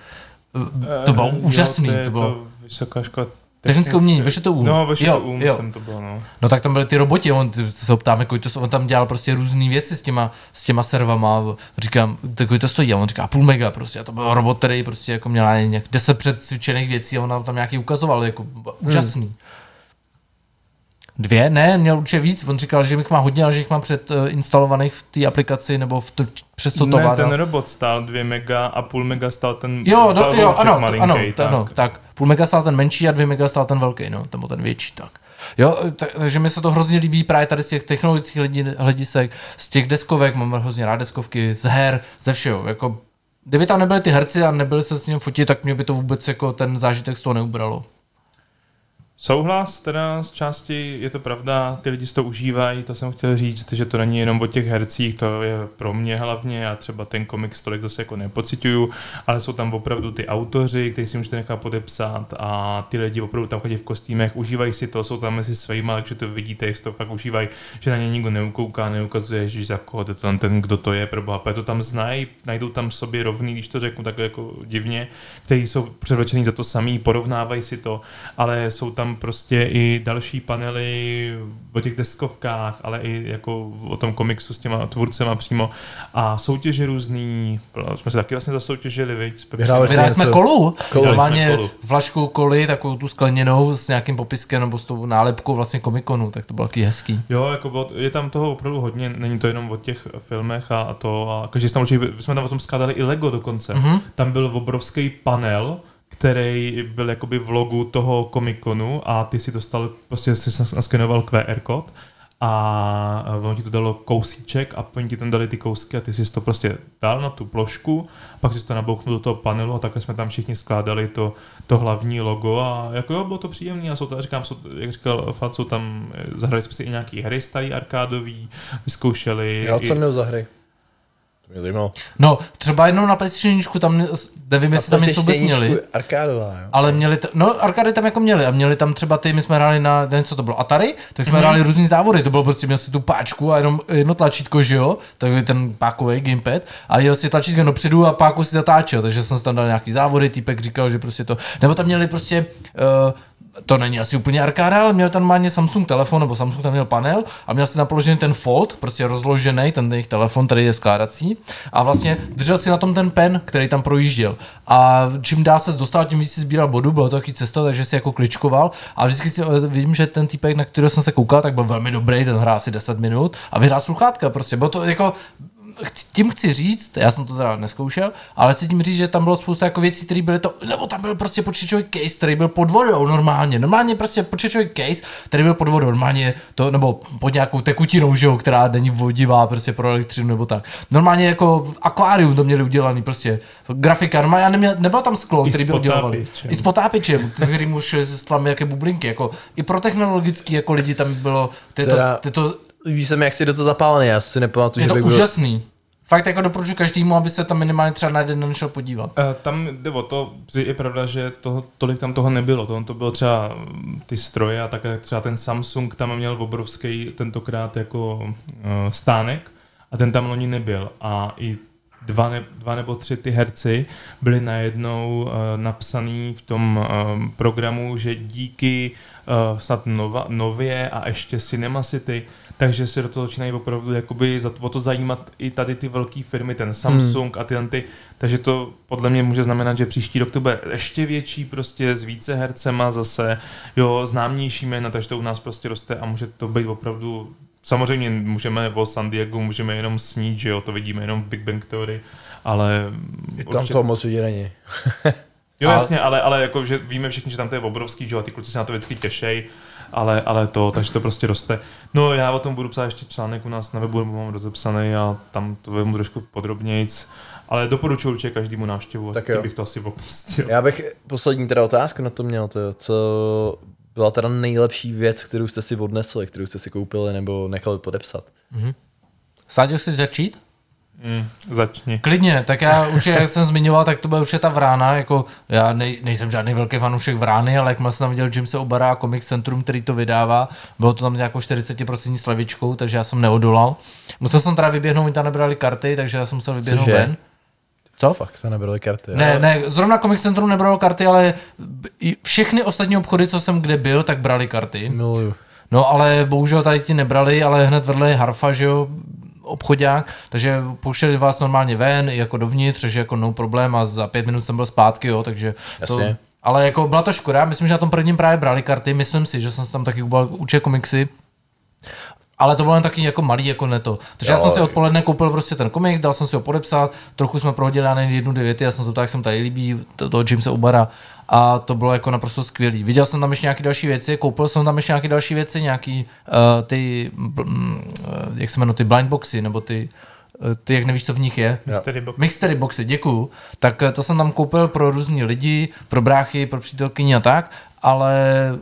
Uh, to bylo Eh, úžasný. Jo, to, je to bylo, to vysoká škola Technické umění, VŠTU. No, VŠTU Jo, jo. jsem to byl, no. No tak tam byly ty roboti, on se ptáme, kolik to, on tam dělal prostě různé věci s těma, s těma servama, říkám, tak kolik to stojí, a on říká půl mega prostě, a to byl robot, který prostě jako měl nějak 10 předcvičených věcí a on nám tam nějaký ukazoval, jako úžasný. Hmm. Dvě? Ne, měl určitě víc, on říkal, že jich má hodně, ale že jich má předinstalovaných v té aplikaci, nebo v to, přes to ne, vládal. ten robot stál 2 mega a půl mega stál ten Jo, do, jo, tahouček ano, malinký, ano, tak. ano, tak. Půl mega stál ten menší a dvě mega stál ten velký, no, nebo ten větší, tak. Jo, tak, takže mi se to hrozně líbí právě tady z těch technologických hledi, hledisek, z těch deskovek, mám hrozně rád deskovky, z her, ze všeho, jako Kdyby tam nebyly ty herci a nebyli se s ním fotit, tak mě by to vůbec jako ten zážitek z toho neubralo. Souhlas teda z části, je to pravda, ty lidi si to užívají, to jsem chtěl říct, že to není jenom o těch hercích, to je pro mě hlavně, já třeba ten komiks tolik zase jako nepocituju, ale jsou tam opravdu ty autoři, kteří si můžete nechat podepsat a ty lidi opravdu tam chodí v kostýmech, užívají si to, jsou tam mezi svýma, takže to vidíte, jak si to fakt užívají, že na ně nikdo neukouká, neukazuje, že za koho to tam ten, kdo to je, pro boha, to tam znají, najdou tam sobě rovný, když to řeknu tak jako divně, kteří jsou předvečený za to samý, porovnávají si to, ale jsou tam prostě i další panely o těch deskovkách, ale i jako o tom komiksu s těma tvůrcema přímo a soutěže různý, jsme se taky vlastně zasoutěžili, viď? Vyhráli jsme něco? kolu, Kolu. normálně jsme flašku koly, takovou tu skleněnou s nějakým popiskem nebo s tou nálepkou vlastně komikonu, tak to bylo taky hezký. Jo, jako bylo, je tam toho opravdu hodně, není to jenom o těch filmech a, a to, a každý tam určitě, jsme tam o tom skládali i Lego dokonce. Mhm. Mm-hmm. Tam byl obrovský panel, který byl jakoby v logu toho komikonu a ty si dostal, prostě si naskenoval QR kód a ono ti to dalo kousíček a oni ti tam dali ty kousky a ty si to prostě dal na tu plošku, pak si to nabouchnul do toho panelu a takhle jsme tam všichni skládali to, to hlavní logo a jako jo, bylo to příjemné a jsou to, říkám, jsou, jak říkal Fat, jsou tam, eh, zahrali jsme si i nějaký hry starý arkádový, vyzkoušeli. Já i, co měl za hry? To mě zajímalo. No, třeba jenom na PlayStation tam, nevím, jestli tam něco vůbec měli. Arkádová, jo. Ale měli, t- no arkády tam jako měli a měli tam třeba ty, my jsme hráli na, den co to bylo, Atari, tak jsme mm-hmm. hráli různý závody, to bylo prostě, měl si tu páčku a jenom jedno tlačítko, že jo, takový ten pákový gamepad a jel si tlačítko dopředu a páku si zatáčel, takže jsem tam dal nějaký závody, týpek říkal, že prostě to, nebo tam měli prostě, uh, to není asi úplně arkáda, ale měl tam normálně Samsung telefon, nebo Samsung tam měl panel a měl si tam položený ten fold, prostě rozložený, ten jejich telefon, který je skládací. A vlastně držel si na tom ten pen, který tam projížděl. A čím dál se dostal, tím víc si sbíral bodu, bylo to taky cesta, takže si jako kličkoval. A vždycky si eh, vidím, že ten týpek, na kterého jsem se koukal, tak byl velmi dobrý, ten hrál asi 10 minut a vyhrál sluchátka, prostě. Bylo to jako tím chci říct, já jsem to teda neskoušel, ale chci tím říct, že tam bylo spousta jako věcí, které byly to, nebo tam byl prostě počítačový case, který byl pod vodou normálně, normálně prostě počítačový case, který byl pod vodou, normálně to, nebo pod nějakou tekutinou, že jo, která není vodivá prostě pro elektřinu nebo tak. Normálně jako akvárium to měli udělaný, prostě. Grafika, normálně já neměl, nebyl tam sklo, který byl potápěčem. I s potápěčem, s kterým už se stlamy jaké bublinky, jako i pro technologický jako lidi tam bylo, to, je to, Teda- to, je to, Líbí se mi, jak jsi do toho zapálený, já si nepamatuju, je že to bych byl... Fakt jako doporučuji každému, aby se tam minimálně třeba na jeden den šel podívat. Eh, Tam jde o to, je pravda, že to, tolik tam toho nebylo. To, to bylo třeba mm, ty stroje a také třeba ten Samsung tam měl obrovský tentokrát jako uh, stánek a ten tam loni nebyl. A i dva, ne, dva nebo tři ty herci byli najednou uh, napsaný v tom uh, programu, že díky uh, snad nova, nově a ještě Cinema City, takže se do toho začínají opravdu jakoby za, o to zajímat i tady ty velké firmy, ten Samsung hmm. a tyhle ty, takže to podle mě může znamenat, že příští rok to bude ještě větší prostě s více hercema zase, jo, známější jména, takže to u nás prostě roste a může to být opravdu Samozřejmě můžeme o San Diego, můžeme jenom snít, že jo, to vidíme jenom v Big Bang Theory, ale... I tam toho moc vidět není. Jo, A- jasně, ale, ale jako, že víme všichni, že tam to je obrovský, že jo, a ty kluci se na to vždycky těšej, ale, ale to, takže to prostě roste. No já o tom budu psát ještě článek u nás na webu, nebo mám rozepsaný a tam to vemu trošku podrobnějc, ale doporučuji určitě každému návštěvu, Tak tak jo. bych to asi opustil. Já bych poslední teda otázku na to měl, to, co byla teda nejlepší věc, kterou jste si odnesli, kterou jste si koupili nebo nechali podepsat. Sáďo, chceš začít? Mm, začni. Klidně, tak já určitě, jak jsem zmiňoval, tak to byla určitě ta vrána, jako já nej, nejsem žádný velký fanoušek vrány, ale jakmile jsem tam viděl Jamese Obara a Comic Centrum, který to vydává, bylo to tam s nějakou 40% slevičkou, takže já jsem neodolal. Musel jsem teda vyběhnout, mi tam nebrali karty, takže já jsem musel vyběhnout Cože? ven. Co? Fakt se nebrali karty. Ne, jo. ne, zrovna Comic Centrum nebralo karty, ale i všechny ostatní obchody, co jsem kde byl, tak brali karty. Miluju. No ale bohužel tady ti nebrali, ale hned vedle je Harfa, že jo, obchodák, takže pouštěli vás normálně ven, jako dovnitř, že jako no problém a za pět minut jsem byl zpátky, jo, takže to, Jasně. ale jako byla to škoda, myslím, že na tom prvním právě brali karty, myslím si, že jsem si tam taky kupoval určitě komiksy, ale to bylo jen taky jako malý, jako neto. Takže jo, já jsem si odpoledne koupil prostě ten komiks, dal jsem si ho podepsat, trochu jsme prohodili na jednu, dvě věty, já jsem se ptal, jak jsem tady líbí, to- toho Jamesa Ubara a to bylo jako naprosto skvělý. Viděl jsem tam ještě nějaké další věci, koupil jsem tam ještě nějaké další věci, nějaký uh, ty, uh, jak se jmenují, ty blind boxy, nebo ty, uh, ty, jak nevíš, co v nich je. Mystery box. Mystery boxy, děkuju. Tak eh, to jsem tam koupil pro různý lidi, pro bráchy, pro přítelkyni a tak, ale eh,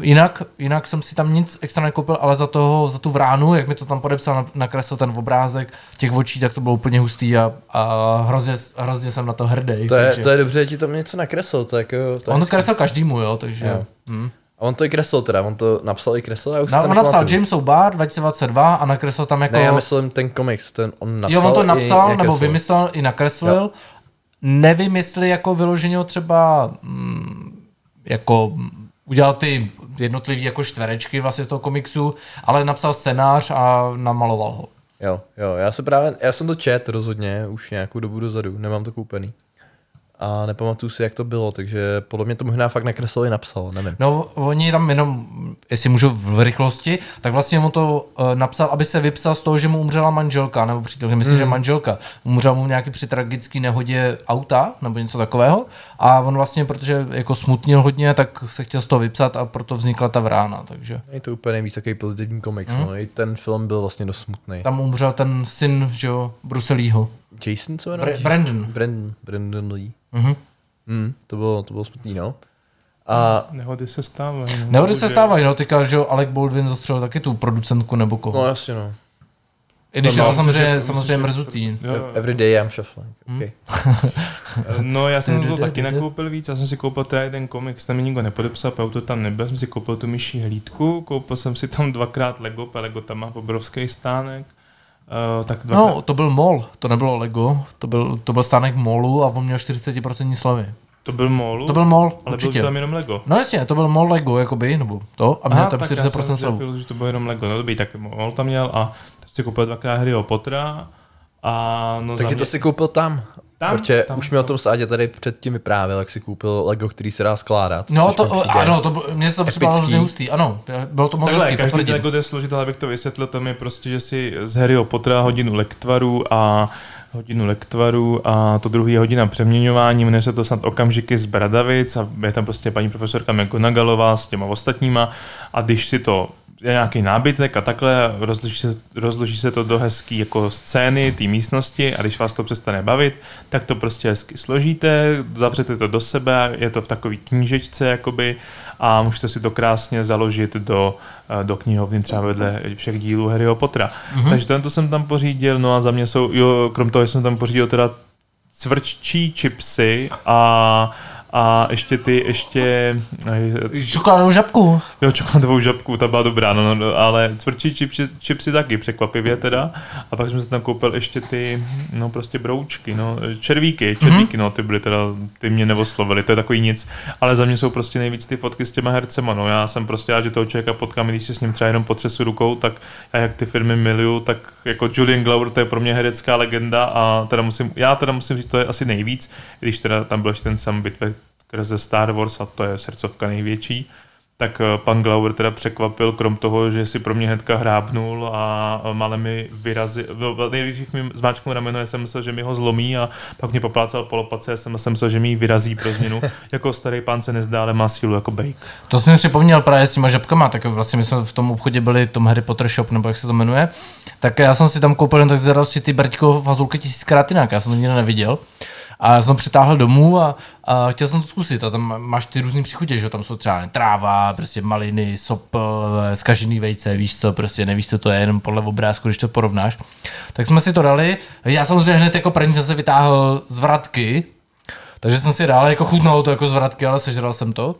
jinak, jinak jsem si tam nic extra nekoupil, ale za, toho, za tu vránu, jak mi to tam podepsal, na- nakreslil ten obrázek těch očí, tak to bylo úplně hustý a, a hrozně, hrozně jsem na to hrdý. To je, takže. to je dobře, že ti tam něco nakreslil, to je jako... To je On to kreslil každému, jo, takže... Jo. Hm. A on to i kreslil teda, on to napsal i kreslil, já už Na, on napsal. James O'Barr 2022 a nakreslil tam jako... Ne, já myslím ten komiks, ten on napsal jo, on to i napsal, nebo nakreslil. vymyslel i nakreslil. Nevím, jestli jako vyloženě třeba mm, jako udělal ty jednotlivé jako čtverečky vlastně z toho komiksu, ale napsal scénář a namaloval ho. Jo, jo, já se právě, já jsem to čet rozhodně už nějakou dobu dozadu, nemám to koupený. A nepamatuju si, jak to bylo, takže podle mě to možná fakt nakreslil i napsal, nevím. No, oni tam jenom, jestli můžu v rychlosti, tak vlastně on to uh, napsal, aby se vypsal z toho, že mu umřela manželka, nebo přítelkyně, myslím, že manželka. Umřela mu nějaký při tragický nehodě auta, nebo něco takového. A on vlastně, protože jako smutnil hodně, tak se chtěl z toho vypsat a proto vznikla ta vrána, takže. Je to úplně nejvíc takový pozitivní komiks, no. I ten film byl vlastně dost smutný. Tam umřel ten syn, že jo, Bruselího. Jason, co jmenuje? Bra- Brandon. Brandon, Brandon Lee. Mhm. Mm, to bylo, to bylo smutný, no. A Nehody se stávají. no. Nehody se stávají, no, teďka, že Alec Baldwin zastřelil taky tu producentku nebo koho. no jasně, no. I když no, je to myslím, samozřejmě, že- samozřejmě že- mrzutý. Jo, jo. Every day I'm shuffling. Okay. No, já jsem to taky nakoupil víc, já jsem si koupil teda jeden komiks, tam mi nikdo nepodepsal, protože to tam nebyl, jsem si koupil tu myší hlídku, koupil jsem si tam dvakrát Lego, protože Lego tam má obrovský stánek, uh, tak dvakrát, No, to byl mol, to nebylo Lego, to byl, to byl stánek molu a on měl 40% slevy. to byl Molu, To byl mol, ale určitě. byl tam jenom Lego. No jasně, to byl mol Lego, jakoby, nebo to, a měl tam 40% slevu. slevu. že to bylo jenom Lego, no dobrý, tak Mol tam měl a teď si koupil dvakrát Harryho Pottera a no Takže mě, to si koupil tam. Tam, Protože tam, už mi o tam. tom Sádě tady předtím vyprávěl, jak si koupil Lego, který se dá skládat. No, to, ano, to, mně se to připadalo hrozně hustý, ano, bylo to moc hezký, každý potvrdím. Lego jde složit, ale abych to vysvětlil, tam je prostě, že si z Harryho Pottera hodinu lektvaru a hodinu lektvaru a to druhý je hodina přeměňování, jmenuje se to snad okamžiky z Bradavic a je tam prostě paní profesorka McGonagallová s těma ostatníma a když si to je nějaký nábytek a takhle rozloží se, rozloží se to do hezký jako scény té místnosti a když vás to přestane bavit, tak to prostě hezky složíte, zavřete to do sebe, je to v takový knížečce jakoby a můžete si to krásně založit do, eh, do knihovny třeba vedle všech dílů Harryho Pottera. Mm-hmm. Takže tento jsem tam pořídil, no a za mě jsou, jo, krom toho jsem tam pořídil teda cvrččí chipsy a, a ještě ty, ještě, eh, Čokoládovou žabku. Jo, čokoládovou žabku, ta byla dobrá, no, no, ale tvrdší čipsy, čipsy taky, překvapivě teda. A pak jsem si tam koupil ještě ty, no prostě broučky, no, červíky, červíky, mm-hmm. no, ty byly teda, ty mě neoslovily, to je takový nic. Ale za mě jsou prostě nejvíc ty fotky s těma hercema, no, já jsem prostě rád, že toho člověka potkám, když si s ním třeba jenom potřesu rukou, tak já jak ty firmy miluju, tak jako Julian Glover, to je pro mě herecká legenda a teda musím, já teda musím říct, to je asi nejvíc, když teda tam byl ještě ten sam bitve ze Star Wars a to je srdcovka největší, tak eh, pan Glauber teda překvapil, krom toho, že si pro mě hnedka hrábnul a malé mi vyrazil, nejdřív mi zmáčknul rameno, já jsem myslel, že mi ho zlomí a pak mě poplácal po lopatce, já jsem myslel, že mi ji vyrazí pro změnu. jako starý pán se nezdá, ale má sílu jako bejk. To jsem si připomněl právě s těma žabkama, tak vlastně my jsme v tom obchodě byli, tom Harry Potter Shop, nebo jak se to jmenuje, tak já jsem si tam koupil jen tak zvědavosti ty Brďko fazulky tisíckrát jinak, já jsem to nikdy neviděl. A jsem přitáhl domů a, a chtěl jsem to zkusit. A tam máš ty různý příchutě, že tam jsou třeba tráva, prostě maliny, sopl, zkažený vejce, víš co, prostě nevíš, co to je, jenom podle obrázku, když to porovnáš. Tak jsme si to dali. Já samozřejmě hned jako první jsem se vytáhl z vratky, takže jsem si dal jako chutnalo to jako z vratky, ale sežral jsem to.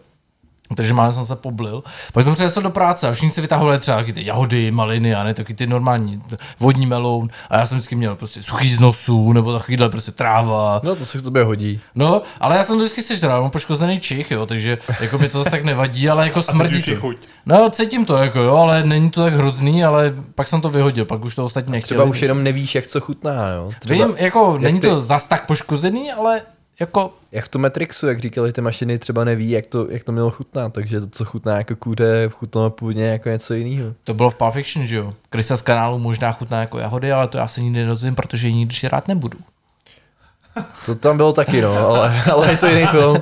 Takže málem jsem se poblil. Pak jsem přišel do práce a všichni si vytahovali třeba taky ty jahody, maliny a ne taky ty normální vodní meloun. A já jsem vždycky měl prostě suchý z nosu nebo takovýhle prostě tráva. No to se k tobě hodí. No, ale já jsem to vždycky sežral, mám poškozený čich, jo, takže jako mi to zase tak nevadí, ale jako smrdí to. chuť. No, cítím to, jako jo, ale není to tak hrozný, ale pak jsem to vyhodil, pak už to ostatní nechtěli. Třeba už jenom nevíš, jak co chutná, jo. Třeba, Vím, jako není ty- to zas tak poškozený, ale jako Jak v tom Matrixu, jak říkali ty mašiny, třeba neví, jak to, jak to mělo chutnat, takže to, co chutná jako kůře, chutnalo původně jako něco jiného. to bylo v Pulp Fiction, že jo. Krysa z kanálu možná chutná jako jahody, ale to já se nikdy nedozvím, protože ji nikdy rád nebudu. To tam bylo taky, no, ale, ale je to jiný film.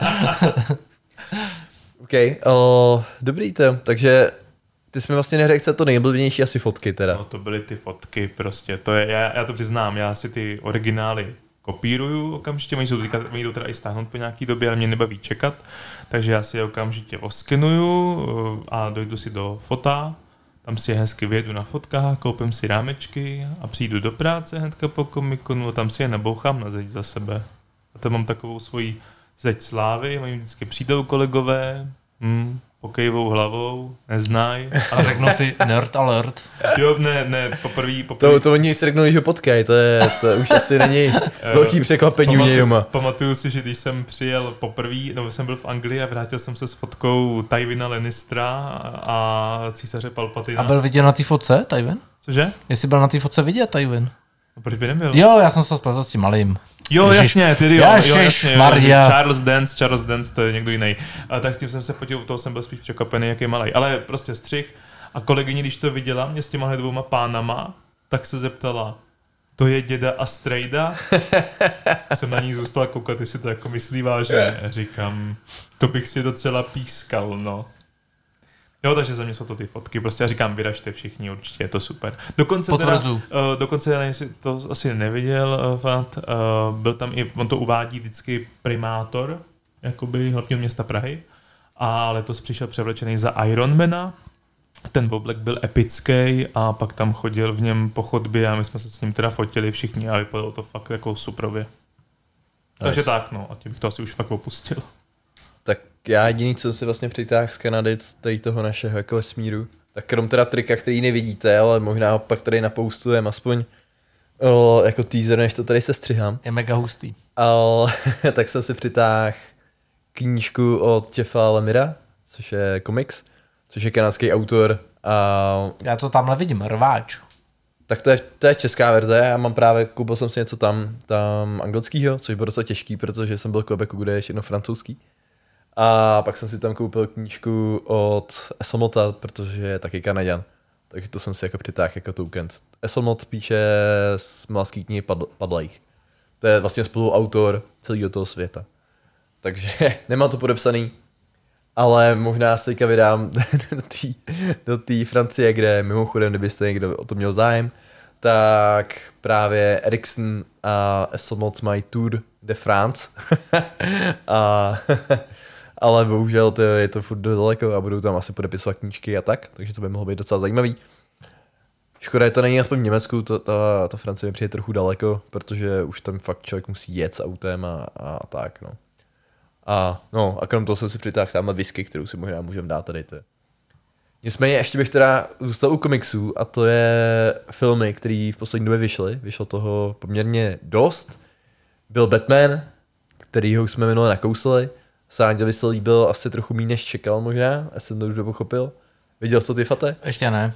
OK, o, dobrý to, takže ty jsi mi vlastně je to nejblbnější asi fotky teda. No to byly ty fotky prostě, to je, já, já to přiznám, já si ty originály kopíruju okamžitě, oni, jsou teďka, oni to teda i stáhnout po nějaký době, ale mě nebaví čekat, takže já si je okamžitě oskenuju eh, a dojdu si do fota, tam si je hezky vyjedu na fotkách, koupím si rámečky a přijdu do práce hnedka po komikonu a tam si je nabouchám na zeď za sebe. A to mám takovou svoji zeď slávy, oni vždycky přijdou kolegové, hm, pokejvou hlavou, neznají. A řeknu si nerd alert. Jo, ne, ne, poprvé, poprvé. To, to oni si řeknou, že ho potkají, to, je, to už asi není velký překvapení u něj doma. Pamatuju si, že když jsem přijel poprvé, no jsem byl v Anglii a vrátil jsem se s fotkou Tywina Lannistera a císaře Palpatina. A byl vidět na té fotce, Tywin? Cože? Jestli byl na té fotce vidět, Tywin? A proč by nebyl? Jo, já jsem se spletl s tím malým. Jo, Ježiš. jasně, ty jo, jo, Ježiš, jasně, jo, Maria. Charles Dance, Charles Dance, to je někdo jiný. A tak s tím jsem se fotil, u toho jsem byl spíš překvapený, jak je malý. Ale prostě střih. A kolegyně, když to viděla, mě s těma dvouma pánama, tak se zeptala, to je děda Astrejda? jsem na ní zůstal koukat, jestli to jako myslí vážně. Říkám, to bych si docela pískal, no. Jo, takže za mě jsou to ty fotky. Prostě já říkám, vyražte všichni, určitě je to super. Dokonce teda, Potvrzuju. uh, dokonce, já jestli to asi neviděl, uh, fakt, uh, byl tam i, on to uvádí vždycky primátor, jakoby hlavního města Prahy, a letos přišel převlečený za Ironmana, ten oblek byl epický a pak tam chodil v něm po chodbě a my jsme se s ním teda fotili všichni a vypadalo to fakt jako suprově. Takže tak, no, a tím bych to asi už fakt opustil. Já jediný, co jsem si vlastně přitáhl z Kanady, z tady toho našeho jako vesmíru, tak krom teda trika, který nevidíte, ale možná pak tady napoustujem aspoň o, jako teaser, než to tady se střihám. Je mega hustý. Ale tak jsem si přitáhl knížku od Jeffa Lemira, což je komiks, což je kanadský autor a Já to tamhle vidím, rváč. tak to je, to je česká verze, já mám právě, koupil jsem si něco tam, tam anglického, což bylo docela těžký, protože jsem byl v Quebecu, kde je ještě jedno francouzský. A pak jsem si tam koupil knížku od Esselmota, protože je taky Kanaděn. Takže to jsem si jako přitáhl jako token. Esselmot píše z malský knihy Pad- Padlejch. To je vlastně spoluautor celého toho světa. Takže nemám to podepsaný, ale možná se teďka vydám do té Francie, kde mimochodem, kdybyste někdo o to měl zájem, tak právě Ericsson a Esselmot mají Tour de France. a, ale bohužel to je to furt daleko a budou tam asi podepisovat knížky a tak, takže to by mohlo být docela zajímavý. Škoda, že to není aspoň v Německu, to, ta, ta Francie mi přijde trochu daleko, protože už tam fakt člověk musí jet s autem a, a tak, no. A no, a krom toho jsem si přitáhl tamhle whisky, kterou si možná můžeme dát tady. To. Nicméně ještě bych teda zůstal u komiksů a to je filmy, které v poslední době vyšly. Vyšlo toho poměrně dost. Byl Batman, kterýho jsme minule nakousli. Sáďovi se líbil asi trochu méně než čekal možná, já jsem to už pochopil. Viděl jsi to ty fate? Ještě ne.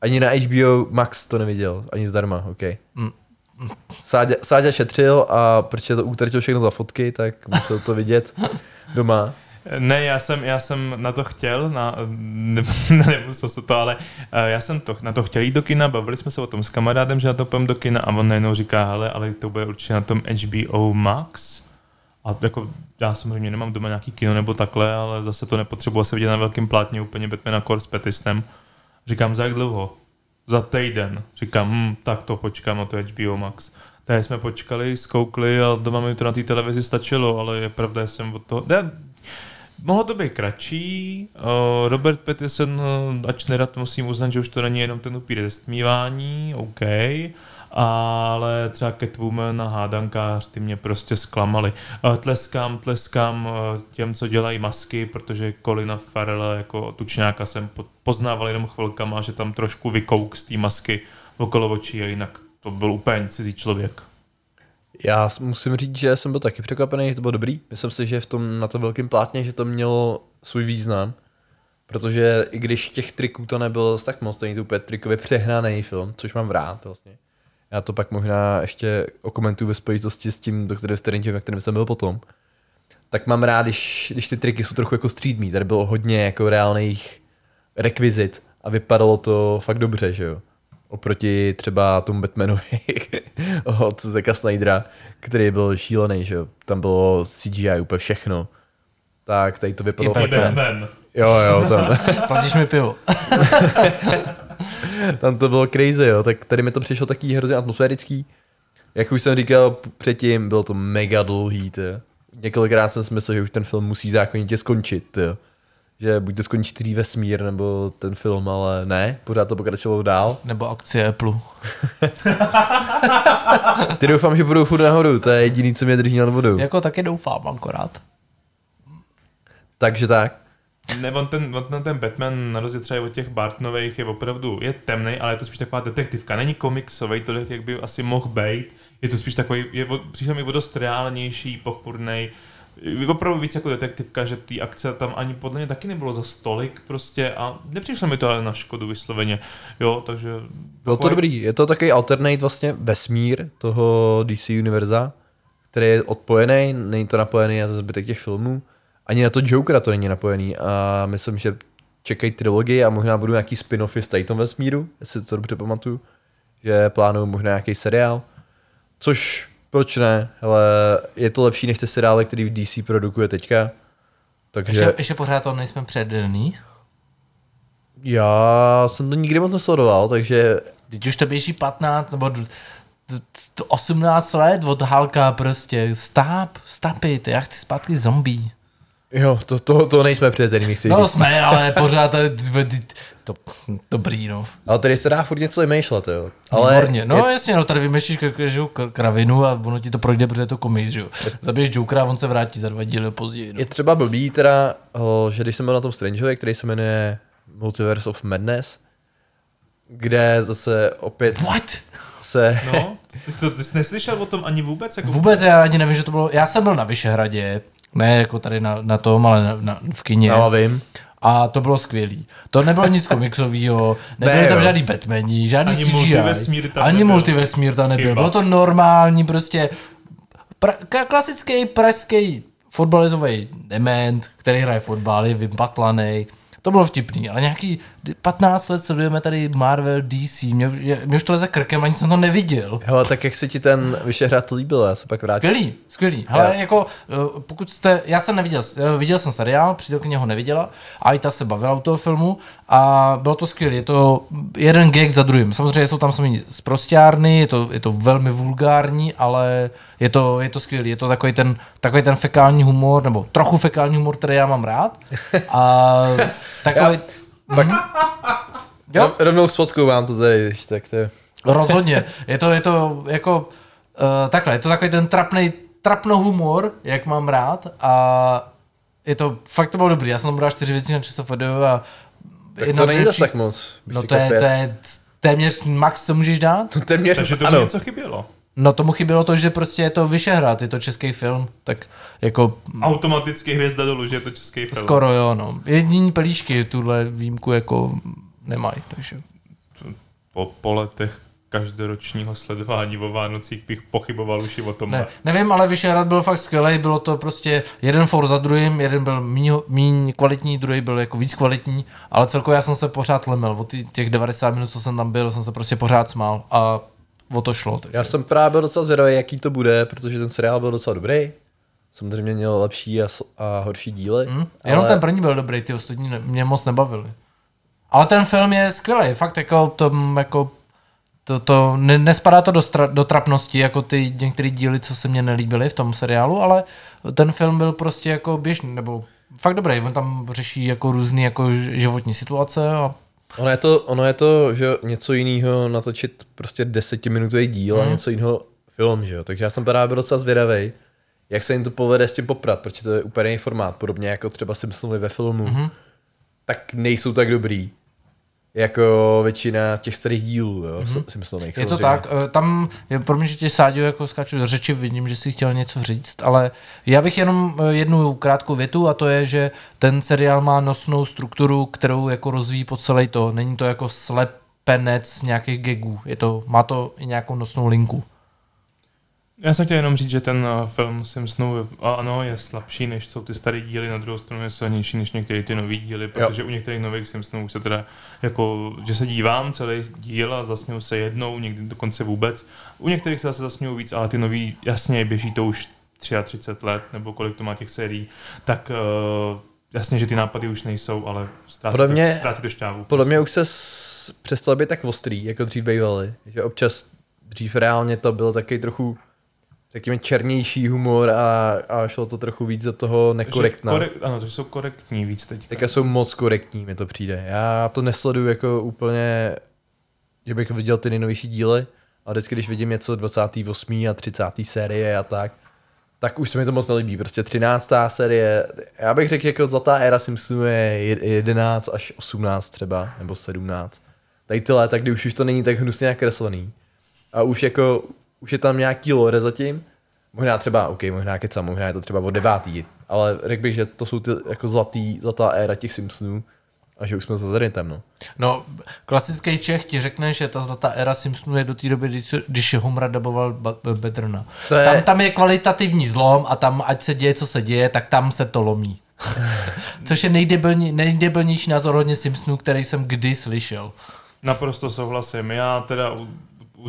Ani na HBO Max to neviděl, ani zdarma, OK. Mm. Sáďa, Sáďa šetřil a protože to utratil všechno za fotky, tak musel to vidět doma. Ne, já jsem, já jsem na to chtěl, na, ne, nemusel se to, ale eh, já jsem to, na to chtěl jít do kina, bavili jsme se o tom s kamarádem, že na to půjdeme do kina a on najednou říká, hele, ale to bude určitě na tom HBO Max. A jako já samozřejmě nemám doma nějaký kino nebo takhle, ale zase to nepotřebuji se vidět na velkém plátně úplně Batmana Core s Petistem. Říkám, za jak dlouho? Za týden. Říkám, hm, tak to počkám na to HBO Max. Tady jsme počkali, zkoukli a doma mi to na té televizi stačilo, ale je pravda, že jsem od toho... Ne, mohlo to být kratší. Uh, Robert Pattinson, uh, ač nerad musím uznat, že už to není jenom ten upír zestmívání, OK, ale třeba Catwoman a Hádankář, ty mě prostě zklamali. Uh, tleskám, tleskám uh, těm, co dělají masky, protože Colina Farrella jako tučňáka jsem po- poznával jenom chvilkama, že tam trošku vykouk z té masky okolo očí a jinak to byl úplně cizí člověk. Já musím říct, že jsem byl taky překvapený, že to bylo dobrý. Myslím si, že v tom na to velkém plátně, že to mělo svůj význam. Protože i když těch triků to nebylo tak moc, to není to úplně trikově přehnaný film, což mám rád vlastně. Já to pak možná ještě okomentuju ve spojitosti s tím doktorem Strange, na kterém jsem byl potom. Tak mám rád, když, když ty triky jsou trochu jako střídmý. Tady bylo hodně jako reálných rekvizit a vypadalo to fakt dobře, že jo. Oproti třeba tomu Batmanovi od Zeka Snydera, který byl šílený, že jo. Tam bylo CGI úplně všechno. Tak tady to vypadalo I fakt. Batman. Batman. Jo, jo, tam, Platíš mi pivo. tam to bylo crazy, jo. Tak tady mi to přišlo taky hrozně atmosférický. Jak už jsem říkal předtím, bylo to mega dlouhý, ty. Několikrát jsem si myslel, že už ten film musí zákonitě skončit, ty. Že buď to skončí celý vesmír, nebo ten film, ale ne, pořád to pokračovalo dál. Nebo akcie Apple. Ty doufám, že budou furt nahoru, to je jediný, co mě drží nad vodou. Jako taky doufám akorát. Takže tak. Ne, on ten, on ten, Batman, na rozdíl třeba od těch Bartonových, je opravdu, je temný, ale je to spíš taková detektivka. Není komiksový tolik, jak by asi mohl být. Je to spíš takový, je, přišel mi o dost reálnější, pochmurnej. Je opravdu víc jako detektivka, že ty akce tam ani podle mě taky nebylo za stolik prostě a nepřišlo mi to ale na škodu vysloveně. Jo, takže... Bylo to takový- dobrý, je to takový alternate vlastně vesmír toho DC univerza, který je odpojený, není to napojený na zbytek těch filmů. Ani na to Jokera to není napojený a myslím, že čekají trilogii a možná budou nějaký spin-offy z tom vesmíru, jestli to dobře pamatuju, že plánují možná nějaký seriál, což proč ne, ale je to lepší než ty seriály, který v DC produkuje teďka. Takže Ještě, ještě pořád to nejsme předený. já jsem to nikdy moc nesledoval, takže Teď už to běží 15 nebo d- d- d- 18 let od Halka prostě. Stop, stop it, já chci zpátky zombie. Jo, to, to, to nejsme předzený, chci No říct. jsme, ale pořád to, to, dobrý, no. Ale tady se dá furt něco vymýšlet, jo. Ale Výborně. No je, jasně, no tady vymýšlíš kravinu a ono ti to projde, protože je to komiks, že jo. Zabiješ Jokera a on se vrátí za dva díly později. No. je třeba blbý teda, že když jsem byl na tom Strangeovi, který se jmenuje Multiverse of Madness, kde zase opět What? No, se... ty, to, ty jsi neslyšel o tom ani vůbec? Jako Vůbec já ani nevím, že to bylo, já jsem byl na Vyšehradě, ne jako tady na, na tom, ale na, na, v kině. No, vím. A to bylo skvělý. To nebylo nic komiksového, nebyly Ne, tam žádný Batmani, žádný Ani CGI. multivesmír tam ani nebyl. multivesmír tam nebyl. Chyba. Bylo to normální prostě pra, klasický pražský fotbalizový dement, který hraje fotbal, je vypatlaný. To bylo vtipný, ale nějaký 15 let sledujeme tady Marvel, DC, mě, mě, už to leze krkem, ani jsem to neviděl. Hele, tak jak se ti ten Vyšehrad líbil, já se pak vrátím. Skvělý, skvělý. Hele, Jo. jako, eh, pokud jste, já jsem neviděl, eh, viděl jsem seriál, přítelkyně ho neviděla, a i ta se bavila u toho filmu a bylo to skvělé. Je to jeden gag za druhým. Samozřejmě jsou tam sami zprostěrny, je to, je to velmi vulgární, ale je to, je to skvělý. Je to takový ten, takový ten fekální humor, nebo trochu fekální humor, který já mám rád. A takový, Pak jo, rovnou s fotkou vám to tady, když tak to je. Rozhodně. Je to, je to jako uh, takhle, je to takový ten trapnej, trapno humor, jak mám rád a je to, fakt to bylo dobrý. Já jsem tomu dal čtyři věci na ČSFD a Tak to není zase tak moc. No to je, to je téměř max, co můžeš dát. Téměř, Takže to ano. něco chybělo. No tomu chybělo to, že prostě je to Vyšehrad, je to český film, tak jako Automaticky hvězda dolů, že je to český film. skoro jo, no. Jediní pelíšky tuhle výjimku jako nemají, takže. Po, po letech každoročního sledování o Vánocích bych pochyboval už i o tom. Ne, nevím, ale Vyšehrad byl fakt skvělý, bylo to prostě jeden for za druhým, jeden byl míň, míň kvalitní, druhý byl jako víc kvalitní, ale celkově já jsem se pořád lemel, od těch 90 minut, co jsem tam byl, jsem se prostě pořád smál a o to šlo. Takže. Já jsem právě byl docela zvědavý, jaký to bude, protože ten seriál byl docela dobrý. Samozřejmě měl lepší a, a horší díly. Hm? Jenom ten první byl dobrý, ty ostatní mě moc nebavili. Ale ten film je skvělý, fakt jako, to, jako To, to ne, nespadá to do, stra, do trapnosti, jako ty některé díly, co se mně nelíbily v tom seriálu, ale ten film byl prostě jako běžný, nebo fakt dobrý. On tam řeší jako různé jako životní situace a Ono je to, ono je to že něco jiného natočit prostě desetiminutový díl mm. a Mhm. něco jiného film, že jo. Takže já jsem právě byl docela zvědavý, jak se jim to povede s tím poprat, protože to je úplně jiný formát, podobně jako třeba Simpsonovi ve filmu, Mhm. mm. tak nejsou tak dobrý, jako většina těch starých dílů, jo, mm. Simpsonových. Je to tak, eh, tam je pro mě, že tě Sáďo jako skáču do řeči, vidím, že si chtěl něco říct, ale já bych jenom eh, jednu krátkou větu a to je, že ten seriál má nosnou strukturu, kterou jako rozvíjí po celé to. Není to jako slepenec nějakých gagů, je to, má to i nějakou nosnou linku. Já jsem chtěl jenom říct, že ten eh, film Simpsonů, a ano, je slabší, než jsou ty staré díly, na druhou stranu je silnější než některé ty nové díly, protože u některých nových Simpsonů už se teda, jako, že se dívám celý díl a zasměju se jednou, někdy dokonce vůbec. U některých se zase zasměju víc, ale ty nový, jasně, běží to už 33 let, nebo kolik to má těch sérií, tak uh, jasně, že ty nápady už nejsou, ale ztrácí, Podle mě- to, ztrácí to šťávu. Podle mě už se s... přestal být tak ostrý, jako dřív bývaly. Že občas dřív reálně to bylo taky trochu řekněme černější humor a, a šlo to trochu víc do toho nekorektna. Korek, ano, to jsou korektní víc teď. Teďka jsou moc korektní, mi to přijde. Já to nesleduju jako úplně, že bych viděl ty nejnovější díly, a vždycky, když vidím něco 28. a 30. série a tak, tak už se mi to moc nelíbí. Prostě 13. série, já bych řekl, že jako zlatá éra Simpsonů je je- 11 až 18 třeba, nebo 17. Tady ty léta, kdy už, už to není tak hnusně nakreslený. A už jako, už je tam nějaký lore zatím. Možná třeba, OK, možná kecam, možná je to třeba od devátý, ale řekl bych, že to jsou ty jako zlatý, zlatá éra těch Simpsonů a že už jsme za zenitem, no. No, klasický Čech ti řekne, že ta zlatá éra Simpsonů je do té doby, když, když Homra daboval Bedrna. To je- Tam, tam je kvalitativní zlom a tam, ať se děje, co se děje, tak tam se to lomí. Což je nejdebilní, nejdebilnější názor hodně Simpsonů, který jsem kdy slyšel. Naprosto souhlasím. Já teda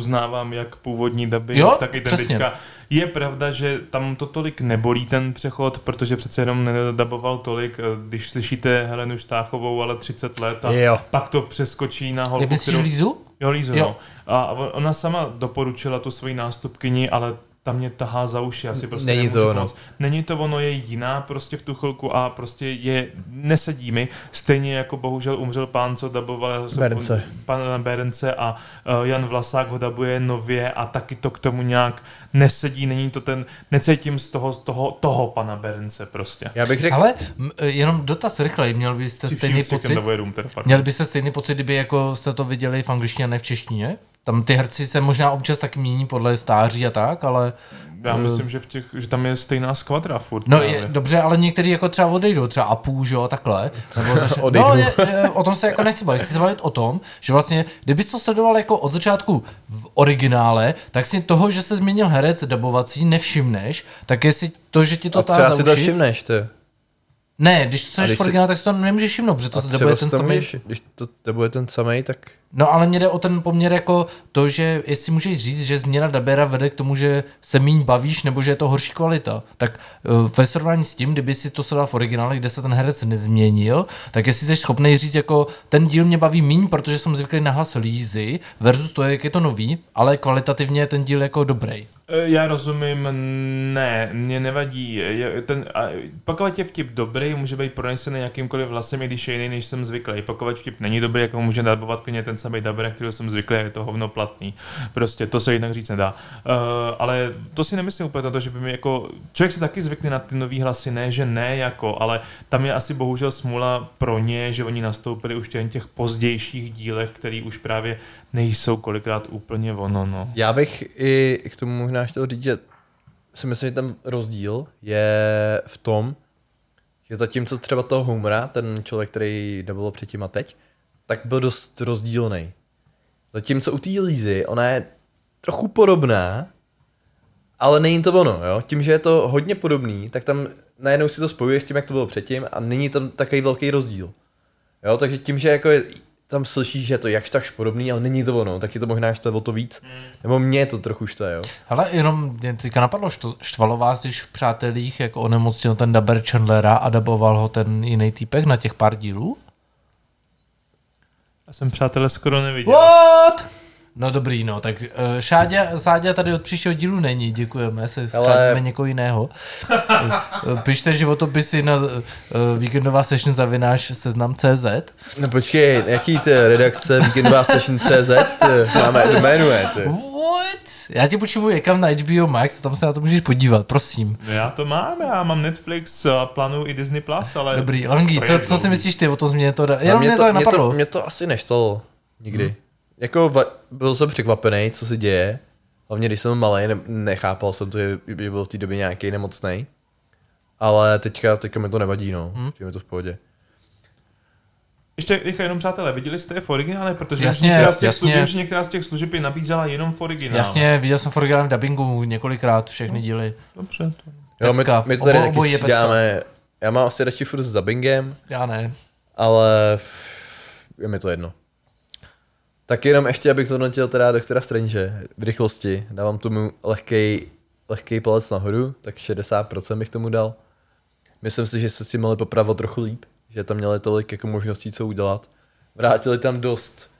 uznávám jak původní dubbing, Jo, tak i ten přesně. teďka. Je pravda, že tam to tolik nebolí ten přechod, protože přece jenom nedaboval tolik, eh, když slyšíte Helenu Štáchovou, ale 30 let a Jo. pak to přeskočí na holku, kterou... Lízu? Jo, Lízu, Jo. no. A on- ona sama doporučila tu svoji nástupkyni, ale ta mě tahá za uši, asi prostě Není to ono. moc. Není to ono, je jiná prostě v tu chvilku a prostě je, nesedí mi. Stejně jako bohužel umřel pán, co daboval Berence. pan Berence a uh, Jan Vlasák ho dabuje nově a taky to k tomu nějak nesedí, není to ten, necítím z toho, z toho, toho pana Berence prostě. Já bych řekl, Ale m, jenom dotaz rychlej, měl byste stejný pocit? Měli byste stejný pocit, kdyby jako jste to viděli v angličtině a ne v češtině? Tam ty herci se možná občas taky mění podle stáří a tak, ale Já myslím, že, v těch, že tam je stejná skvadra furt. No právě. je, dobře, ale některý jako třeba odejdou, třeba Apu, že jo, takhle. Nebo Odejdou. no, je, je, o tom se jako nechci bavit. Chci se bavit o tom, že vlastně, kdybys to sledoval jako od začátku v originále, tak si toho, že se změnil herec dabovací, nevšimneš, tak jestli to, že ti to a táhá třeba si to všimneš, ty. Ne, když to seš v si- originále, tak si to nemůžeš všimnout, protože to A se si ten samý. když to, to bude ten samý, tak No ale mě jde o ten poměr jako to, že jestli můžeš říct, že změna dabera vede k tomu, že se míň bavíš, nebo že je to horší kvalita. Tak uh, ve srovnání s tím, kdyby si to sledoval v originále, kde se ten herec nezměnil, tak jestli jsi schopný říct, jako ten díl mě baví míň, protože jsem zvyklý na hlas Lízy, versus to, jak je to nový, ale kvalitativně je ten díl jako dobrý. E, Já rozumím, ne, mě nevadí. Ten, a pokud je vtip dobrý, může být pronesený jakýmkoliv hlasem, i když je jiný, než jsem zvyklý. Pokud vtip není dobrý, jako může dabovat klidně ten samý daber, na kterého jsem zvyklý, je to hovno platný. Prostě to se jinak říct nedá. Uh, ale to si nemyslím úplně na to, že by mi jako... Člověk si taky zvykne na ty nový hlasy, ne, že ne jako, ale tam je asi bohužel smůla pro ně, že oni nastoupili už těch- těch pozdějších dílech, který už právě nejsou kolikrát úplně ono, no. Já bych i k tomu možná chtěl říct, že si myslím, že ten rozdíl je v tom, že zatímco třeba toho Homera, ten člověk, který nebyl předtím a teď, tak byl dost rozdílný. Zatímco u té Lízy, ona je trochu podobná, ale není to ono, jo? Tím, že je to hodně podobný, tak tam najednou si to spojuje s tím, jak to bylo předtím a není tam takový velký rozdíl. Jo, takže tím, že jako je, tam slyšíš, že je to jakž takž podobný, ale není to ono, tak je to možná štve o to víc. Nebo mě to trochu štve, jo. Ale jenom mě teďka napadlo, što, štvalo vás, když v Přátelích jako onemocnil ten daber Chandlera a daboval ho ten jiný týpek na těch pár dílů? Já jsem přátelé skoro neviděl. What? No dobrý, no, tak uh, Šáďa, Sáďa tady od příštího dílu není, děkujeme, se Ale- někoho jiného. Pište životopisy na uh, víkendová session zavináš seznam CZ. No počkej, jaký ty redakce Víkendová Session CZ, ty, máme doménuje, ty. What? Já ti počím account na HBO Max, tam se na to můžeš podívat, prosím. No Já to mám, já mám Netflix a plánuju i Disney+, Plus, ale... Dobrý, Langi, to co, co si myslíš ty o tom změně to? Jenom mě to, mě, napadlo. to, mě to asi neštalo nikdy. Hmm. Jako byl jsem překvapený, co se děje. Hlavně když jsem malý, ne, nechápal jsem to, že byl v té době nějaký nemocný. Ale teďka, teďka mi to nevadí, no. Hmm. je to v pohodě. Ještě rychle jenom přátelé, viděli jste je v originále, protože Jasně, některá, z těch jasně. služeb, že některá z těch služeb je nabízela jenom v originále. Jasně, viděl jsem Forgotten v dubbingu několikrát všechny díly. Dobře. To... Jo, my, my to tady Obo- taky střídáme. Já mám asi radši furt s dubbingem, Já ne. ale je mi to jedno. Tak jenom ještě, abych zhodnotil teda doktora Strange v rychlosti. Dávám tomu lehkej, lehkej palec nahoru, tak 60% bych tomu dal. Myslím si, že se si mohli popravit trochu líp, že tam měli tolik jako možností, co udělat. Vrátili tam dost,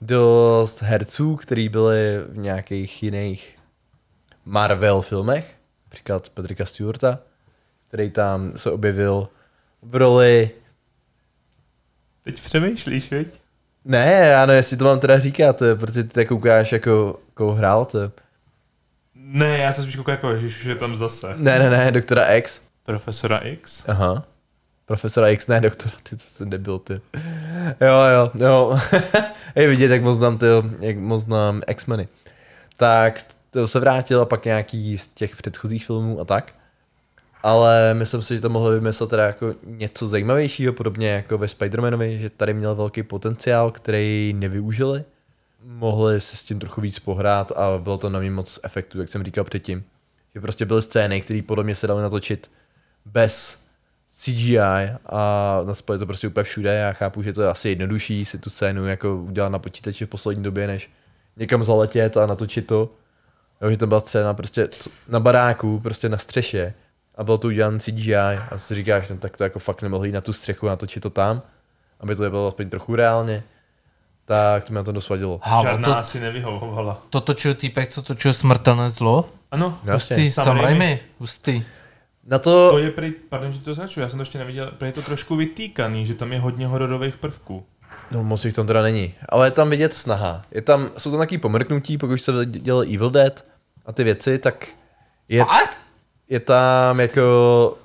dost herců, kteří byli v nějakých jiných Marvel filmech, například Patricka Stewarta, který tam se objevil v roli Teď přemýšlíš, viď? Ne, já nevím, jestli to mám teda říkat, eh, protože ty tak koukáš jako, jako hrál to. Ne, já jsem spíš koukal jako, že už je tam zase. Ne, ne, ne, doktora X. Profesora X. Aha. Profesora X, ne doktora, ty co jsem nebyl, ty. Jo, jo, jo. Je vidět, jak moc znám, ty, jak moc znám X-meny. Tak to se vrátil a pak nějaký z těch předchozích filmů a tak. Ale myslím si, že to mohli vymyslet teda jako něco zajímavějšího, podobně jako ve Spider-Manovi, že tady měl velký potenciál, který nevyužili. Mohli se s tím trochu víc pohrát a bylo to na mě moc efektů, jak jsem říkal předtím. Že prostě byly scény, které podle mě se daly natočit bez CGI a naspojit to prostě úplně všude. Já chápu, že to je asi jednodušší si tu scénu jako udělat na počítači v poslední době, než někam zaletět a natočit to. Jo, že to byla scéna prostě na baráku, prostě na střeše a bylo to udělané CGI a si říkáš, no tak to jako fakt nemohli jít na tu střechu a natočit to tam, aby to bylo aspoň trochu reálně. Tak to mě na to dost vadilo. Hálo, Žádná to, asi nevyhovovala. to točil týpek, co točil Smrtelné zlo. Ano, Jasně. Hustý, Sam Raimi. Hustý. Na to, to je prý, pardon, že to začnu, já jsem to ještě neviděl, prý je to trošku vytýkaný, že tam je hodně hororových prvků. No moc jich tam teda není, ale je tam vidět snaha. Je tam, jsou tam takový pomrknutí, pokud se dělal Evil Dead a ty věci, tak je, Fakt? Je tam jako...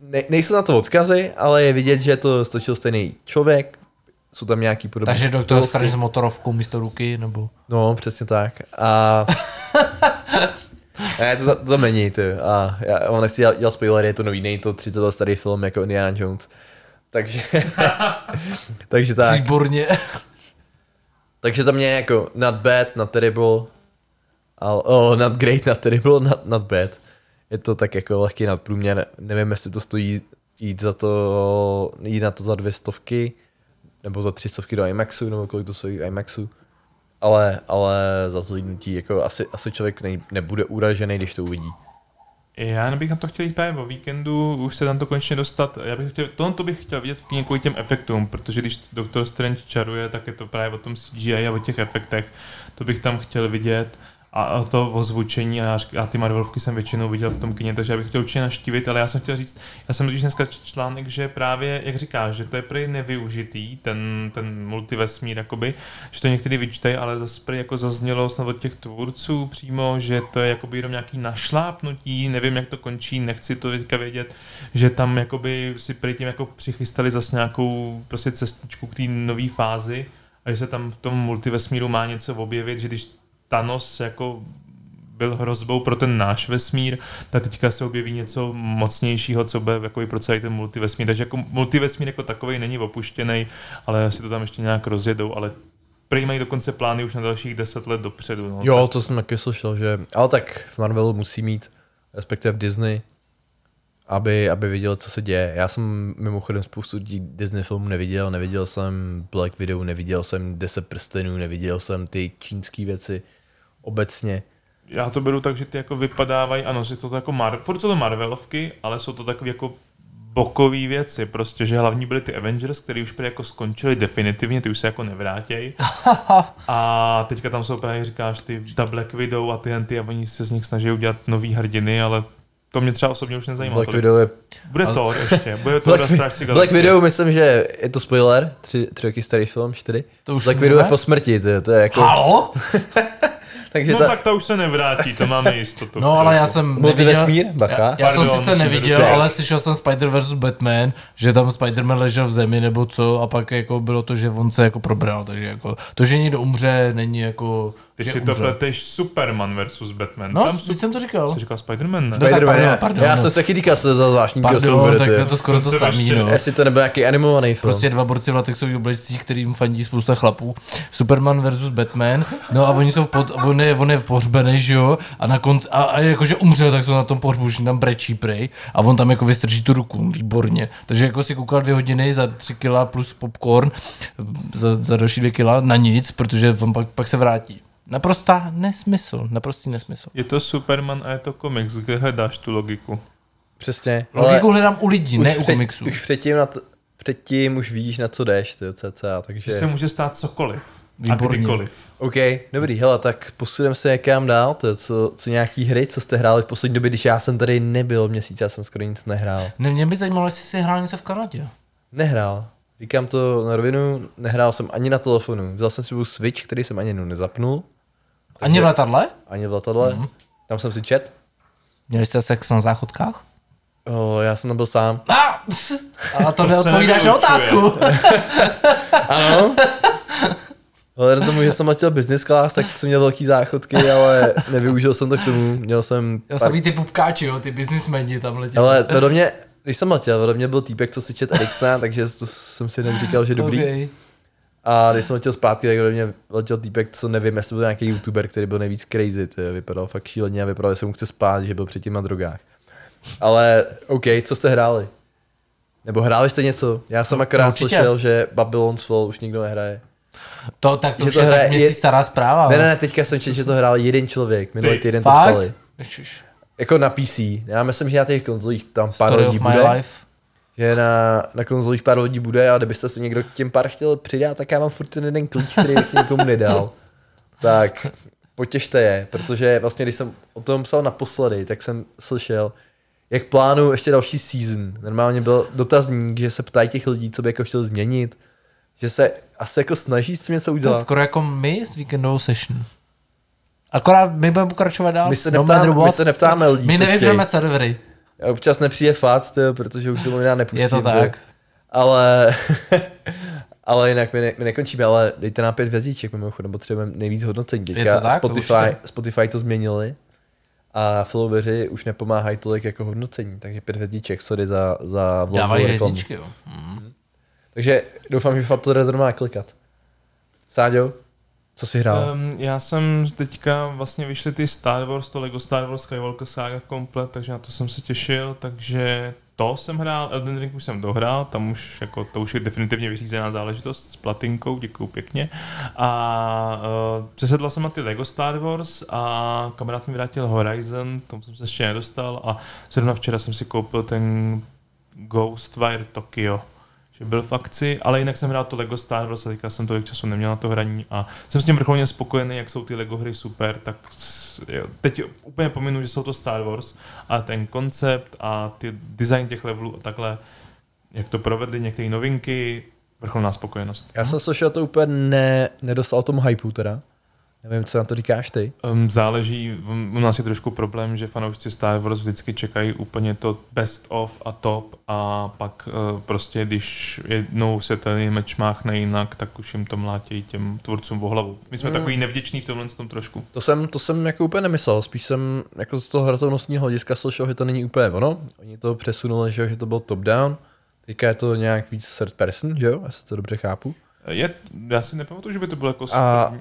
Ne, nejsou na to odkazy, ale je vidět, že to stočil stejný člověk, jsou tam nějaký podobné Takže doktor. Strange s motorovkou místo ruky, nebo... No, přesně tak. A... ne, to, to tam není, ty. A já, on nechci dělat, dělat spoilery, je to nový, není to 30 let starý film jako Indiana Jones. Takže... takže tak. Výborně. Takže za mě jako not bad, not terrible, ale, oh, not great, not terrible, not, not bad. Je to tak jako lehký nadprůměr, nevím, jestli to stojí jít za to, jít na to za dvě stovky, nebo za tři stovky do IMAXu, nebo kolik to stojí IMAXu. Ale, ale za zhlídnutí, jako asi, asi člověk ne, nebude uražený, když to uvidí. Já bych na to chtěl jít právě o víkendu, už se tam to konečně dostat. Já bych chtěl, tohle to bych chtěl vidět v kvůli těm efektům, protože když Doktor Strange čaruje, tak je to právě o tom CGI a o těch efektech. To bych tam chtěl vidět. A to ozvučení a, a ty Marvelovky jsem většinou viděl v tom kině, takže já bych chtěl určitě naštívit, ale já jsem chtěl říct, já jsem totiž dneska článek, že právě, jak říkáš, že to je prý nevyužitý, ten, ten multivesmír, jakoby, že to někdy vyčtej, ale zase prý jako zaznělo snad od těch tvůrců přímo, že to je jakoby jenom nějaký našlápnutí, nevím, jak to končí, nechci to teďka vědět, že tam jakoby si prý tím jako přichystali zase nějakou prostě cestičku k té nové fázi a že se tam v tom multivesmíru má něco objevit, že když Thanos jako byl hrozbou pro ten náš vesmír, tak teďka se objeví něco mocnějšího, co bude jako pro celý ten multivesmír. Takže jako multivesmír jako takový není opuštěný, ale asi to tam ještě nějak rozjedou, ale prý mají dokonce plány už na dalších deset let dopředu. No. Jo, to jsem taky slyšel, že... Ale tak v Marvelu musí mít, respektive v Disney, aby, aby viděl, co se děje. Já jsem mimochodem spoustu Disney filmů neviděl, neviděl jsem Black Widow, neviděl jsem Deset prstenů, neviděl jsem ty čínské věci obecně. Já to beru tak, že ty jako vypadávají, ano, že to jako Mar- furt jsou to Marvelovky, ale jsou to takový jako bokový věci, prostě, že hlavní byly ty Avengers, který už prý jako skončili definitivně, ty už se jako nevrátějí. a teďka tam jsou právě, říkáš, ty ta Black Widow a ty ty a oni se z nich snaží udělat nový hrdiny, ale to mě třeba osobně už nezajímá. Black. Widow je... Bude Ale- to ještě, bude to Black, Strážci Black. Widow, myslím, že je to spoiler, tři, tři roky starý film, čtyři. To už Black Widow je po smrti, to je, to je jako... Halo? Takže No ta, tak ta už se nevrátí, to máme jistotu. No ale já jsem Multivesmír, bacha. Já, já jsem Pardon, sice musím neviděl, ale slyšel jsem Spider vs. Batman, že tam Spider-Man ležel v zemi nebo co a pak jako bylo to, že on se jako probral, takže jako to, že někdo umře, není jako, Ty že si to pleteš Superman versus Batman. No, Tam teď jsem to říkal. jsi říkal Spider-Man, ne? No, tak Spider-Man, pardon, já- pardon, Já no. jsem se taky říkal, co za zvláštní Pardon, tak je to skoro to To samý, no. Jestli to nebyl nějaký animovaný film. Prostě dva borci v latexových oblečcích, kterým fandí spousta chlapů. Superman versus Batman. No a oni jsou v pod, on, je, on je pohřbený, že jo? A na konci, a, a jakože umřel, tak jsou na tom pohřbu, že tam brečí prej. A on tam jako vystrží tu ruku, výborně. Takže jako si koukal dvě hodiny za tři kila plus popcorn, za, za další dvě kila na nic, protože on pak, pak se vrátí. Naprostá nesmysl, naprostý nesmysl. Je to Superman a je to komiks, kde hledáš tu logiku? Přesně. Logiku hledám u lidí, ne u před- komiksů. Už předtím, na t- předtím už víš, na co jdeš, ty cca, Že takže... se může stát cokoliv. Výborně. A kdykoliv. OK, dobrý, hele, tak posuneme se někam dál, to je co, co nějaký hry, co jste hráli v poslední době, když já jsem tady nebyl měsíc, já jsem skoro nic nehrál. Ne, mě by zajímalo, jestli jsi hrál něco v Kanadě. Nehrál. Říkám to na rovinu, nehrál jsem ani na telefonu. Vzal jsem si sebou Switch, který jsem ani jednou nezapnul, Ani v letadle? ani v letadle. Mhm. Mm-hmm. Tam jsem si čet. Měli jste sex na záchodkách? O, já jsem tam byl sám. A, a to, To neodpovídáš na otázku. Ano. Ale na tomu, že jsem letěl business class, tak jsem měl velký záchodky, ale nevyužil jsem to k tomu. Měl jsem... Já jsem ty pupkáči, jo, ty biznismeni tam letěli. Ale vedle mě, když jsem letěl, vedle mě byl týpek, co si čet Ericssona, takže to jsem si jen říkal, že dobrý. Okay. A když jsem letěl zpátky, tak mě letěl týpek, co nevím, jestli byl nějaký youtuber, který byl nejvíc crazy, ty, vypadal fakt šíleně a vypadal, že se mu chce spát, že byl předtím na drogách. Ale OK, co jste hráli? Nebo hráli jste něco? Já jsem akorát určitě. slyšel, že Babylon's Fall už nikdo nehraje. To, tak to Že už to je hraje- tak měsíc je- stará zpráva. Ne, ne, ne, teďka jsem četl, že to hrál jeden člověk, minulý týden to psali. Jako na PC. Já myslím, že na těch konzolích tam pár Story lidí my bude. life. Že na, na konzolích pár lidí bude a kdybyste se někdo k těm pár chtěl přidat, tak já mám furt ten jeden klíč, který si nikomu nedal. Tak potěšte je, protože vlastně když jsem o tom psal naposledy, tak jsem slyšel, jak plánuju ještě další season. Normálně byl dotazník, že se ptají těch lidí, co by jako chtěl změnit, že se asi jako snaží s tím něco To je udělat. skoro jako my s víkendovou session. Akorát my budeme pokračovat dál. My se, no neptáme, matter my se neptáme lidí, my nevypneme servery. Občas nepřijde fakt, protože už se mu nedá nepustím. Je to to. tak. Ale, ale jinak my, ne, my nekončíme, ale dejte nám pět hvězdíček, mimochodem potřebujeme nejvíc hodnocení. Teďka to tak? Spotify, Určitě. Spotify to změnili a followeři už nepomáhají tolik jako hodnocení, takže pět hvězdíček, sorry za, za Dávají hvězdičky, jo. Mm. Takže doufám, že fakt to Rezor má klikat. Sáďo, co jsi hrál? Um, já jsem teďka vlastně vyšly ty Star Wars, to Lego Star Wars Skywalker Saga komplet, takže na to jsem se těšil, takže to jsem hrál, Elden Ring už jsem dohrál, tam už jako, to už je definitivně vyřízená záležitost s platinkou, děkuju pěkně. A uh, přesedla jsem na ty Lego Star Wars a kamarád mi vrátil Horizon, tomu jsem se ještě nedostal a zrovna včera jsem si koupil ten Ghostwire Tokyo že byl v akci, ale jinak jsem hrál to Lego Star Wars a teďka jsem tolik času neměl na to hraní a jsem s tím vrcholně spokojený, jak jsou ty Lego hry super, tak jo, teď úplně pominu, že jsou to Star Wars a ten koncept a ty design těch levelů a takhle, jak to provedli, některé novinky, vrcholná spokojenost. Já jsem slyšel, to úplně ne, nedostal tomu hypeu teda. Nevím, co na to říkáš ty. Um, záleží, u nás je trošku problém, že fanoušci Star Wars vždycky čekají úplně to best of a top a pak uh, prostě, když jednou se ten meč máchne jinak, tak už jim to mlátějí těm tvůrcům o hlavu. My jsme Mm. takový nevděční v tomhle tom trošku. To jsem, to jsem jako úplně nemyslel, spíš jsem jako z toho hratelnostního hlediska slyšel, že to není úplně ono. Oni to přesunuli, že, že to bylo top down. Teďka je to nějak víc third person, že jo, jestli to dobře chápu. Je, já si nepamatuju, že by to bylo jako A- super-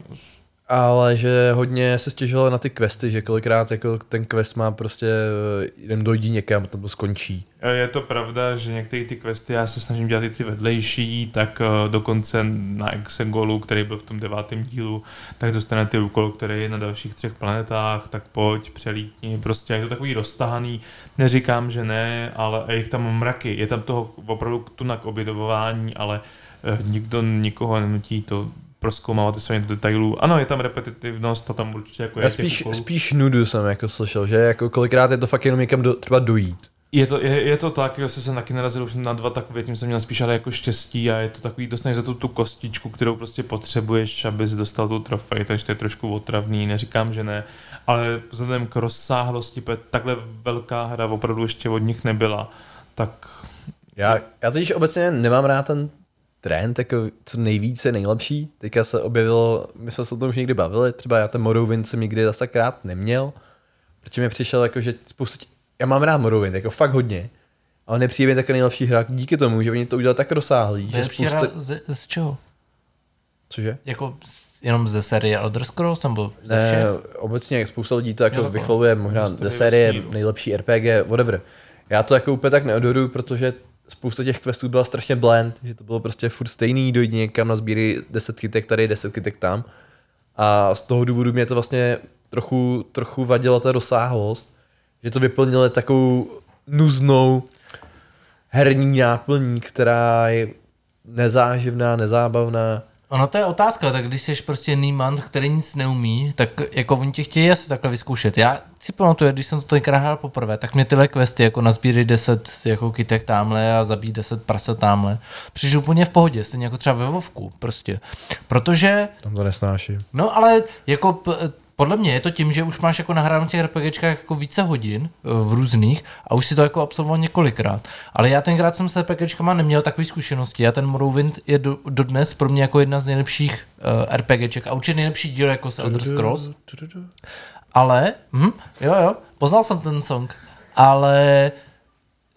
Ale že hodně se stěžovalo na ty questy, že kolikrát jako ten quest má prostě, eh, jen dojdi někam, tam to skončí. Je to pravda, že některé ty questy, já se snažím dělat i ty vedlejší, tak eh, dokonce na Exegolu, který byl v tom devátém dílu, tak dostanete úkol, který je na dalších třech planetách, tak pojď, přelítni, prostě je to takový roztahaný, neříkám, že ne, ale je jich tam mraky, je tam toho opravdu tunak obědování, ale eh, nikdo nikoho nenutí to proskoumávat se do detailů. Ano, je tam repetitivnost, to tam určitě jako je spíš, úkolů. spíš nudu jsem jako slyšel, že jako kolikrát je to fakt jenom někam do, třeba dojít. Je to, je, je to tak, že jsem taky narazil už na dva takové, tím jsem měl spíš ale jako štěstí a je to takový, dostaneš za tu, tu kostičku, kterou prostě potřebuješ, abys dostal tu trofej, takže to je trošku otravný, neříkám, že ne, ale vzhledem k rozsáhlosti, takhle velká hra opravdu ještě od nich nebyla, tak Já, já totiž obecně nemám rád ten trend, jako co nejvíce nejlepší. Teďka se objevilo, my jsme se o tom už někdy bavili, třeba já ten Morrowind jsem nikdy zase tak rád neměl, protože mi přišel jako, že spoustu, tě- já mám rád Morrowind, jako fakt hodně, ale nepřijde mi takový nejlepší hra díky tomu, že oni to udělali tak rozsáhlý, že spousta... z, z čeho? Cože? Jako jenom ze série Elder Scrolls nebo ze Ne, všech? obecně spousta lidí to jako vychvaluje možná ze série, vesmíru. nejlepší RPG, whatever. Já to jako úplně tak neodoruju, protože spousta těch questů byla strašně blend, že to bylo prostě furt stejný, dojdi někam na sbíry 10 kytek tady, 10 kytek tam. A z toho důvodu mě to vlastně trochu, trochu vadila ta rozsáhlost, že to vyplnilo takovou nuznou herní náplní, která je nezáživná, nezábavná. Ono to je otázka, tak když jsi prostě nímant, který nic neumí, tak jako oni tě chtějí asi takhle vyzkoušet. Já si pamatuju, když jsem to tenkrát hrál poprvé, tak mě tyhle questy jako nazbíry 10 jako kytek tamhle a zabít 10 prase tamhle. Přišli úplně v pohodě, stejně jako třeba ve Vovku prostě. Protože Tam to nesnáším. No ale jako podle mě je to tím, že už máš jako nahráno těch RPGčkách jako více hodin eh, v různých a už si to jako absolvoval několikrát. Ale já tenkrát jsem s RPGčkama neměl takové zkušenosti. Já ten Morrowind je do, dodnes pro mě jako jedna z nejlepších uh, RPGček a určitě nejlepší díl jako s Elder Scrolls. Ale, hm, jo jo, poznal jsem ten song, ale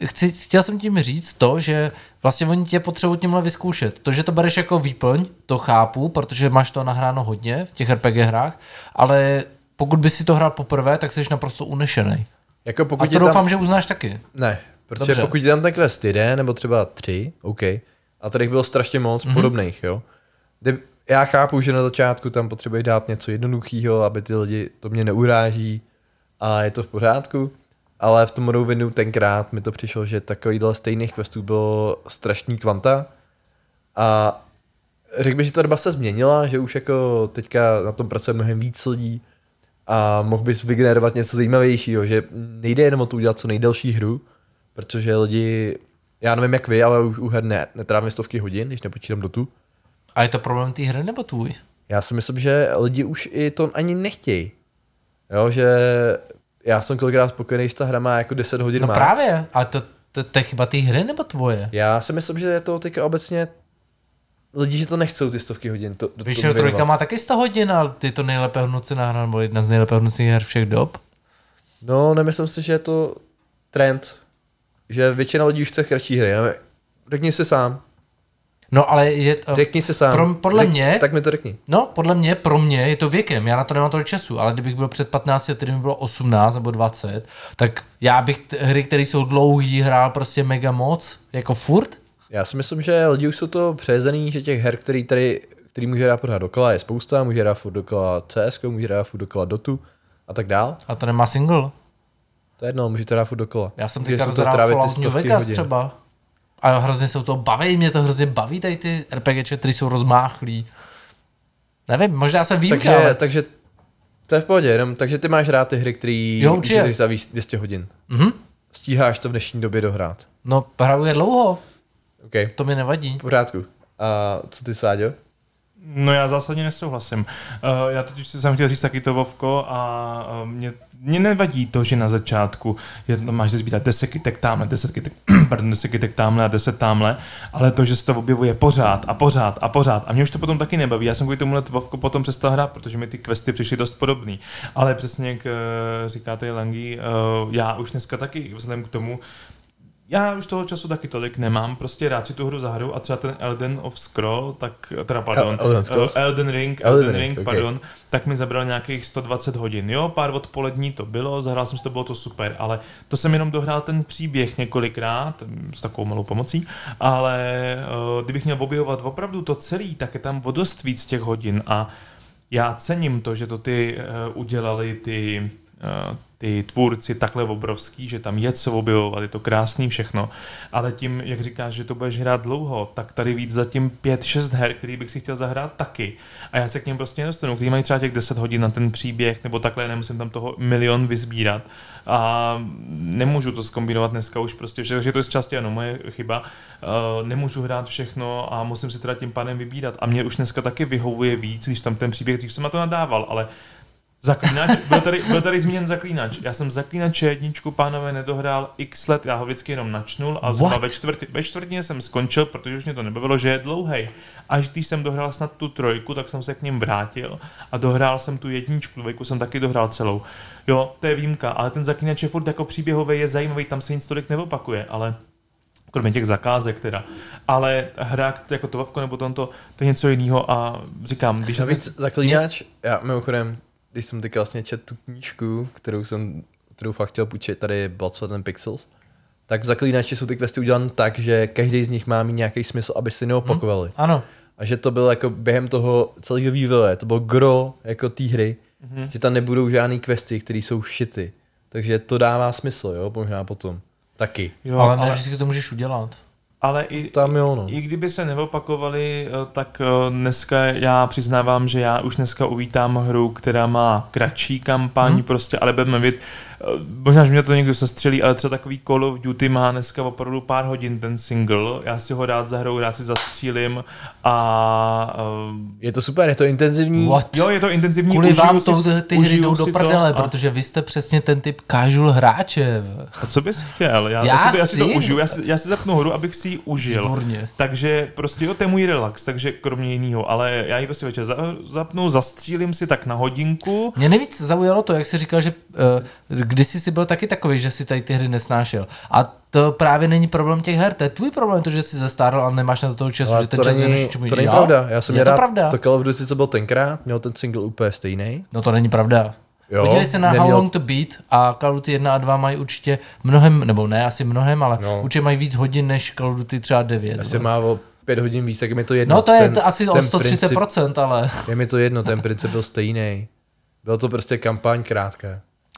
chci, chtěl jsem tím říct to, že vlastně oni tě potřebují tímhle vyzkoušet. To, že to bereš jako výplň, to chápu, protože máš to nahráno hodně v těch RPG hrách, ale pokud by si to hrál poprvé, tak jsi naprosto unešený. Jako A pokud to je tam... doufám, že uznáš taky. Ne, protože Dobře. Pokud je tam ten quest jeden nebo třeba tři, OK, a tady bylo strašně moc Mhm. mm-hmm. podobných, jo. Kdy já chápu, že na začátku tam potřebuješ dát něco jednoduchého, aby ty lidi to mě neuráží a je to v pořádku, ale v tom Morrowindu tenkrát mi to přišlo, že takovýhle stejných questů bylo strašný kvanta a řekl bych, že ta doba se změnila, že už jako teďka na tom pracuje mnohem víc lidí a mohl bys vygenerovat něco zajímavějšího, že nejde jenom o to udělat co nejdelší hru, protože lidi, já nevím jak vy, ale už u her ne, netrávím stovky hodin, když nepočítám do tu. A je to problém té hry nebo tvůj? Já si myslím, že lidi už i to ani nechtějí. Jo, že já jsem kolikrát spokojený, že ta hra má jako 10 hodin No max. právě, ale to, to, to je chyba té hry nebo tvoje? Já si myslím, že je to teďka obecně lidi, že to nechcou ty stovky hodin. To, to, Witcher to 3 má taky 100 hodin, ale ty to nejlépe hodnocená hra, nebo jedna z nejlépe hodnocených her všech dob. No, nemyslím si, že je to trend, že většina lidí už chce kratší hry. Řekni si sám. No ale je to... Řekni si sám. Pro- podle Řek- mě- Tak mi to řekni. No, podle mě, pro mě je to věkem, já na to nemám tolik času, ale kdybych byl před 15 lety, kdyby mi bylo 18 nebo 20, tak já bych t- hry, které jsou dlouhý, hrál prostě mega moc, jako furt. Já si myslím, že lidi už jsou to přejezený, že těch her, který tady, který může hrát pořád dokola, je spousta, může hrát furt dokola CS, může hrát furt dokola Dotu a tak dál. A to nemá single. To je jedno, můžete hrát furt dokola. Já jsem teďka se to rozhrál Fallout New Vegas hodin. třeba. A hrozně se u toho baví, mě to hrozně baví, tady ty RPGčky, které jsou rozmáchlí. Nevím, možná jsem výjimka, Takže, ale... takže to je v pohodě, jenom, takže ty máš rád ty hry, který Jo, který za víc 200 hodin. Mhm. Stíháš to v dnešní době dohrát. No, hraju je dlouho, OK, to mi nevadí. v pořádku. A co ty, Sáďo? No já zásadně nesouhlasím. Uh, já totiž jsem chtěl říct taky to Vovko a uh, mě, mě nevadí to, že na začátku je, máš se sbírat 10 kytek tamhle, 10 kytek, pardon, 10 kytek tamhle a 10 tamhle, ale to, že se to objevuje pořád a pořád a pořád a mě už to potom taky nebaví. Já jsem kvůli tomuhle Vovko potom přestal hrát, protože mi ty questy přišly dost podobný. Ale přesně jak uh, říkáte Langi, uh, já už dneska taky vzhledem k tomu, já už toho času taky tolik nemám, prostě rád si tu hru zahraju a třeba ten Elden of Scroll, tak, teda pardon, El- Elden Scrolls? eh, Elden Ring, Elden Elden, Ring, Ring, pardon, tak mi zabral nějakých 120 hodin, jo, pár odpolední to bylo, zahrál jsem si to, bylo to super, ale to jsem jenom dohrál ten příběh několikrát, s takovou malou pomocí, ale uh, kdybych měl objevovat opravdu to celý, tak je tam o dost víc těch hodin a já cením to, že to ty uh, udělali ty, ty tvůrci takhle obrovský, že tam je co objevovat, je to krásný všechno, ale tím, jak říkáš, že to budeš hrát dlouho, tak tady víc zatím 5-6 her, který bych si chtěl zahrát taky. A já se k něm prostě nedostanu, který mají třeba těch 10 hodin na ten příběh, nebo takhle, nemusím tam toho milion vysbírat. A nemůžu to zkombinovat dneska už prostě, že, že to je z části ano moje chyba. Uh, nemůžu hrát všechno a musím si teda tím pádem vybírat. A mě už dneska taky vyhovuje víc, když tam ten příběh, dřív jsem na to nadával, ale Zaklínač, byl tady, byl tady zmíněn zaklínač. Já jsem zaklínače jedničku, pánové, nedohrál x let, já ho vždycky jenom načnul a zhruba ve, čtvrti, ve čtvrtině jsem skončil, protože už mě to nebavilo, že je dlouhej. Až když jsem dohrál snad tu trojku, tak jsem se k ním vrátil a dohrál jsem tu jedničku, dvojku jsem taky dohrál celou. Jo, to je výjimka, ale ten zaklínač je furt jako příběhový, je zajímavý, tam se nic tolik neopakuje, ale kromě těch zakázek teda. Ale hra jako to Vavko nebo tomto, to je něco jiného a říkám, když na Navíc zaklínač, já mimochodem, když jsem teďka vlastně četl tu knížku, kterou jsem, kterou fakt chtěl půjčit, tady je Blood, Sweat and Pixels, tak zaklínači jsou ty questy udělané tak, že každý z nich má mít nějaký smysl, aby si neopakovali. Ano. A že to bylo jako během toho celého vývoje, to bylo gro jako té hry, Mhm. že tam nebudou žádný questy, které jsou shity. Takže to dává smysl, jo, možná potom. Taky. Jo, ale ne, vždycky to můžeš udělat. Ale i, Tam jo, no. I kdyby se neopakovali, eh, tak eh, dneska já přiznávám, že já už dneska uvítám hru, která má kratší kampaň, hmm. prostě, ale budeme vidět, možná, že mě to někdo sestřelí, ale třeba takový Call of Duty má dneska opravdu pár hodin ten single, já si ho rád zahraju, já si zastřílim a eh, Je to super, je to intenzivní. What? jo, je to intenzivní, Kvůli užiju vám si- to, ty hry užiju jdou do si to prdele, a- protože vy jste přesně ten typ casual hráče. A co bys chtěl? Já, Já já, si, to, já si to užiju, já si, já si zapnu hru, abych si ji užil. Výborně. Takže prostě jo, to je můj relax, takže kromě jiného, ale já ji prostě večer za, zapnu, zastřílím si tak na hodinku. Mě nejvíc zaujalo to, jak jsi říkal, že uh, kdysi jsi byl taky takový, že si tady ty hry nesnášel. A to právě není problém těch her, to je tvůj problém, to, že jsi zastáral a nemáš na to toho času, Ale že ten to čas není, čemu to není pravda. Já jsem je to rád, pravda. to Call of Duty, co byl tenkrát, měl ten single úplně stejný. No to není pravda. Jo, Podívej se na neměl- How Long to Beat a Call of Duty 1 a 2 mají určitě mnohem, nebo ne asi mnohem, ale No. určitě mají víc hodin než Call of Duty třeba 9. Asi má o pět hodin víc, tak je mi to jedno. no to je ten, to asi o ten 130%, ale Princip, je mi to jedno, ten princip byl stejný. Byl to prostě kampaň krátká.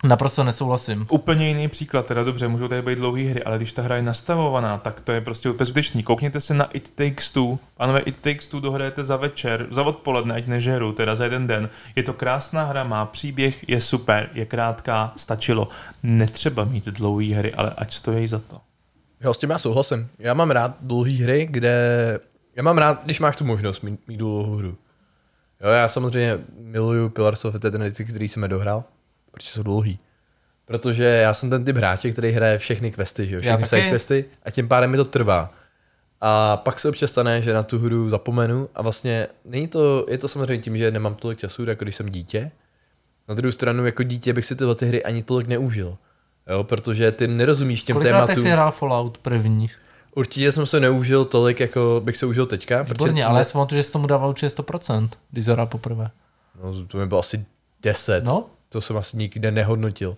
Naprosto nesouhlasím. Úplně jiný příklad, teda dobře, můžou tady být dlouhé hry, ale když ta hra je nastavovaná, tak to je prostě úplně zbytečný. Koukněte se na It Takes Two. Pánové, It Takes Two dohrajete za večer, za odpoledne, ať nežeru, teda za jeden den. Je to krásná hra, má příběh, je super, je krátká, stačilo. Netřeba mít dlouhé hry, ale ať stojí za to. Jo, s tím já souhlasím. Já mám rád dlouhé hry, kde... Já mám rád, když máš tu možnost mít, mít dlouhou hru. Jo, já samozřejmě miluju Pillars of Eternity, který jsem nedohrál, protože jsou dlouhý. Protože já jsem ten typ hráče, který hraje všechny questy, že jo, všechny side questy a tím pádem mi to trvá. A pak se občas stane, že na tu hru zapomenu a vlastně není to, je to samozřejmě tím, že nemám tolik času, jako když jsem dítě. Na druhou stranu, jako dítě bych si tyhle ty hry ani tolik neužil. Jo, protože ty nerozumíš těm Kolikrát tématům. jsi hrál Fallout první? Určitě jsem se neužil tolik, jako bych se užil teďka. Výborně, ale já pamatuju, že jsi tomu dával určitě 100%, když jsi hrál poprvé. No, to mi bylo asi 10. No. To jsem asi nikde nehodnotil.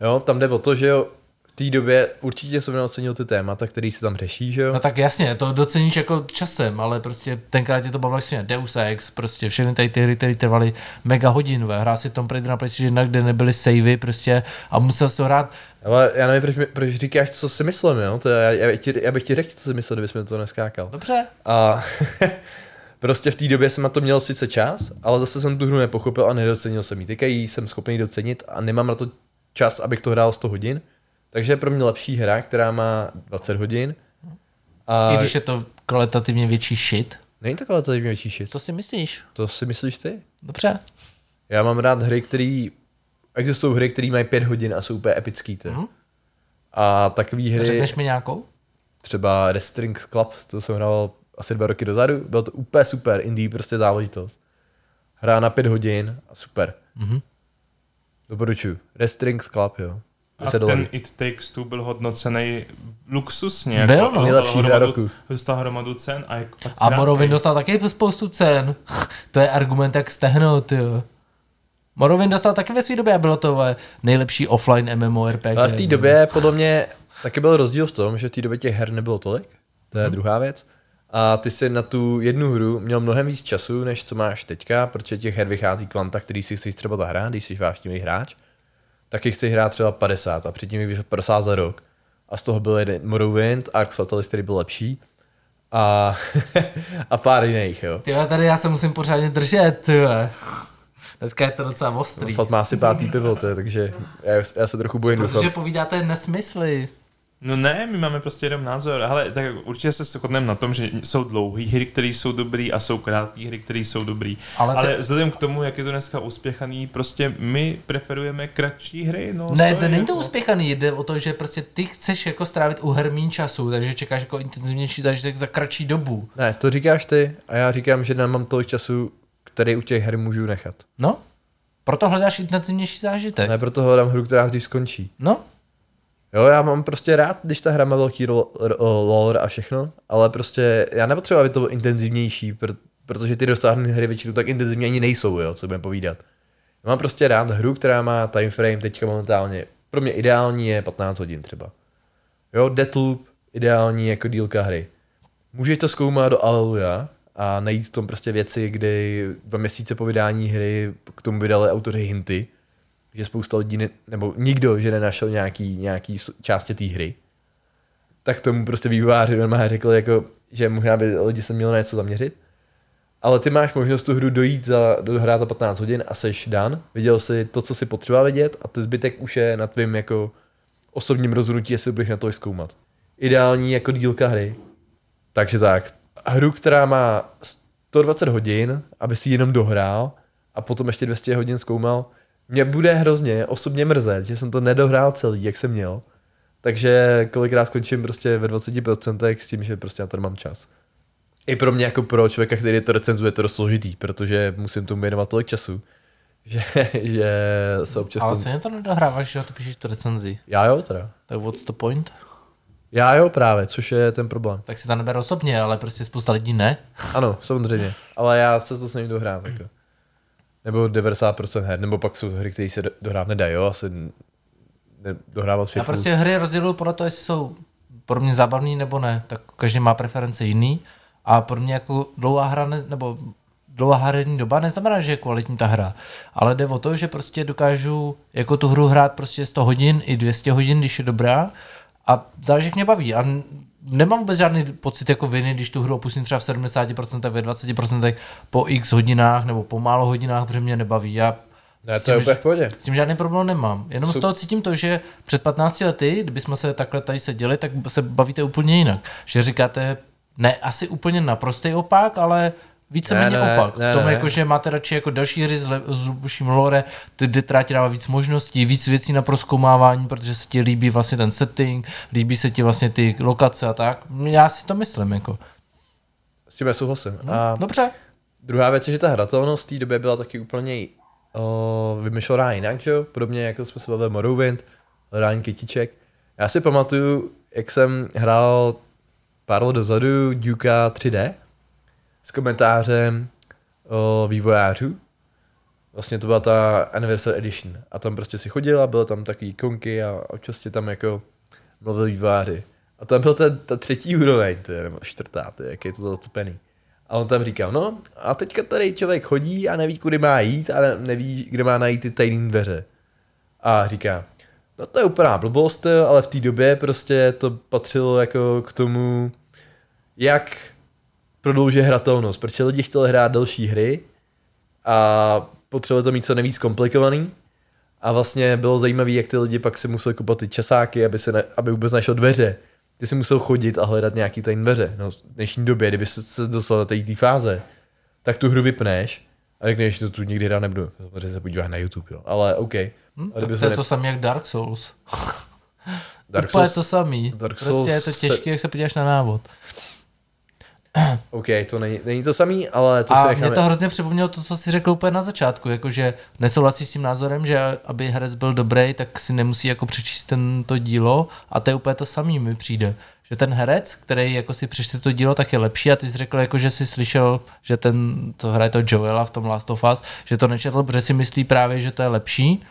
Jo, tam jde o to, že jo, v té době určitě jsem neocenil ty témata, které se tam řeší, že jo. No tak jasně, to doceníš jako časem, ale prostě tenkrát tě to bavilo jasně Deus Ex, prostě všechny tady ty hry, které trvaly mega hodinové. Hrál si Tom Raider na PlayStation 1, kde nebyly savey prostě a musel si to hrát. Ale já nevím, proč, proč říkáš, co si myslím, jo. To já, já, ti, já bych ti řekl, co si myslel, kdybys mi to neskákal. Dobře, A prostě v té době jsem na to měl sice čas, ale zase jsem tu hru nepochopil a nedocenil jsem ji. Teďka ji jsem schopný docenit a nemám na to čas, abych to hrál 100 hodin. Takže je pro mě lepší hra, která má 20 hodin. A i když je to kvalitativně větší shit. Není to kvalitativně větší shit. Co si myslíš? To si myslíš ty? Dobře. Já mám rád hry, které... Existují hry, které mají 5 hodin a jsou úplně epický. Ty. Mhm. A takové hry, Řekneš mi nějakou? třeba Restrings Club, to jsem hrál asi dva roky dozadu, bylo to úplně super, indie prostě záležitost. Hra na 5 hodin a super. Mhm. Doporučuju. Restrings Club, jo. A 10 dolarů. ten It Takes Two byl hodnocený luxusně. Byl, jako no. dostal Nejlepší hra hromadu- roku. Dostal hromadu cen a, jak, A Morrowind dostal taky spoustu cen. to je argument, jak stehnout, jo. Morrowind dostal taky ve své době a bylo to nejlepší offline MMORPG. Ale v té době podle mě taky byl rozdíl v tom, že v té době těch her nebylo tolik. To je druhá věc. A ty si na tu jednu hru měl mnohem víc času, než co máš teďka, protože těch her vychází kvanta, který si chceš třeba zahrát, když jsi vášnivý hráč, tak jich chceš hrát třeba 50 a předtím jich vyšlo 50 za rok. A z toho byl jeden Morrowind, Arx Fatalis, který byl lepší. A, a pár jiných, jo. Tyjo, tady já se musím pořádně držet, tyjo. Dneska je to docela ostrý. Fat má si pátý pivo, to je, takže já, já se trochu bojím Protože povídáte nesmysly. No ne, my máme prostě jenom názor, ale tak určitě se shodneme na tom, že jsou dlouhé hry, které jsou dobré a jsou krátké hry, které jsou dobré. Ale Ale, te- ale vzhledem k tomu, jak je to dneska uspěchaný, prostě my preferujeme kratší hry. No, Ne, to není to jako. uspěchaný, jde o to, že prostě ty chceš jako strávit u her méně času, takže čekáš jako intenzivnější zážitek za kratší dobu. Ne, to říkáš ty a já říkám, že nemám tolik času, který u těch her můžu nechat. No, proto hledáš intenzivnější zážitek. Ne, proto hledám hru, která dřív skončí. No, Jo, já mám prostě rád, když ta hra má velký lore a všechno, ale prostě já nepotřebuji, aby to bylo intenzivnější, pr- protože ty dosáhnuté hry většinou tak intenzivní ani nejsou, jo, co budeme povídat. Já mám prostě rád hru, která má time frame teďka momentálně. Pro mě ideální je 15 hodin třeba. Jo, Deathloop, ideální jako dílka hry. Můžeš to zkoumat do Aleluja a najít v tom prostě věci, kdy dva měsíce po vydání hry k tomu vydali autoři hinty, že spousta lidí, ne, nebo nikdo, že nenašel nějaký, nějaký části té hry, tak tomu prostě vývojáři normálně řekli, jako, že možná by lidi se měli na něco zaměřit. Ale ty máš možnost tu hru dojít za, dohrát za 15 hodin a seš dan. Viděl si to, co si potřeba vidět a ty zbytek už je na tvým jako osobním rozhodnutí, jestli budeš na to zkoumat. Ideální jako dílka hry. Takže tak, hru, která má 120 hodin, aby si jenom dohrál a potom ještě 200 hodin zkoumal, mě bude hrozně osobně mrzet, že jsem to nedohrál celý, jak jsem měl. Takže kolikrát skončím prostě ve 20% s tím, že prostě na to nemám čas. I pro mě jako pro člověka, který to recenzuje, je to dost složitý, protože musím tomu věnovat tolik času, že, že se občas ale to... stejně to nedohráváš, že ty píšeš tu recenzi. Já jo teda. Tak what's the point? Já jo právě, což je ten problém. Tak si to neber osobně, ale prostě spousta lidí ne. Ano, samozřejmě. Ale já se to snažím dohrát. Jako. Nebo 90% her, nebo pak jsou hry, které se do- dohrát nedají, jo, asi ne, dohrávat Já FIFA. prostě hry rozděluju podle toho, jestli jsou pro mě zábavný nebo ne. Tak každý má preference jiný. A pro mě jako dlouhá hra, ne, nebo dlouhá herní doba neznamená, že je kvalitní ta hra. Ale jde o to, že prostě dokážu jako tu hru hrát prostě 100 hodin i 200 hodin, když je dobrá. A záleží, jak mě baví. A nemám vůbec žádný pocit jako viny, když tu hru opustím třeba v 70%, ve 20% po x hodinách nebo po málo hodinách, protože mě nebaví. Já Ne, to je tím, úplně že- v pohodě. s tím žádný problém nemám. Jenom Jsou- z toho cítím to, že před 15 lety, kdybychom se takhle tady seděli, tak se bavíte úplně jinak. Že říkáte, ne asi úplně naprostý opak, ale víceméně Ne, ne, opak. ne, v tom, ne. jako, že máte radši jako další hry s, le- s hlubším lore, ty která ti dává víc možností, víc věcí na proskoumávání, protože se ti líbí vlastně ten setting, líbí se ti vlastně ty lokace a tak. Já si to myslím, jako. S tím já souhlasím. No, A Dobře. druhá věc je, že ta hratelnost v té době byla taky úplně o, vymyšlená jinak, že jo? Podobně jako jsme se bavili Morrowind, hledání kytiček. Já si pamatuju, jak jsem hrál pár let dozadu Duka 3D s komentářem o vývojářů. Vlastně to byla ta Anniversary Edition. A tam prostě si chodil a bylo tam takový ikonky a občas tam jako mluvil vývojáři. A tam byl ten, ta třetí úroveň, to je, nebo čtvrtá, to je, jak je to zatopený. A on tam říkal, no a teďka tady člověk chodí a neví, kudy má jít a ne- neví, kde má najít ty tajné dveře. A říká, no to je úplná blbost, ale v té době prostě to patřilo jako k tomu, jak prodloužit hratelnost, protože lidi chtěli hrát delší hry a potřebovali to mít co nejvíc komplikovaný. A vlastně bylo zajímavé, jak ty lidi pak si museli kupovat ty časáky, aby, se ne, aby vůbec našel dveře. Ty si musel chodit a hledat nějaký tajný dveře. No, v dnešní době, kdyby se, se dostal do té fáze, tak tu hru vypneš a řekneš, že to tu nikdy hrát nebudu. Samozřejmě se podíváš na YouTube, jo. Ale OK. Hm, A kdyby to je ne... to samé jak Dark Souls. Dark Úplně Souls- to samý. Dark prostě je to Souls se- těžké, jak se podíváš na návod. OK, to není, není to samý, ale to a mě necháme. to hrozně připomnělo to, co si řekl úplně na začátku, jakože nesouhlasíš s tím názorem, že aby herec byl dobrý, tak si nemusí jako přečíst ten to dílo a to je úplně to samý mi přijde. Že ten herec, který jako si přečte to dílo, tak je lepší a ty jsi řekl, jako, že jsi slyšel, že ten, co hraje to Joela v tom Last of Us, že to nečetl, protože si myslí právě, že to je lepší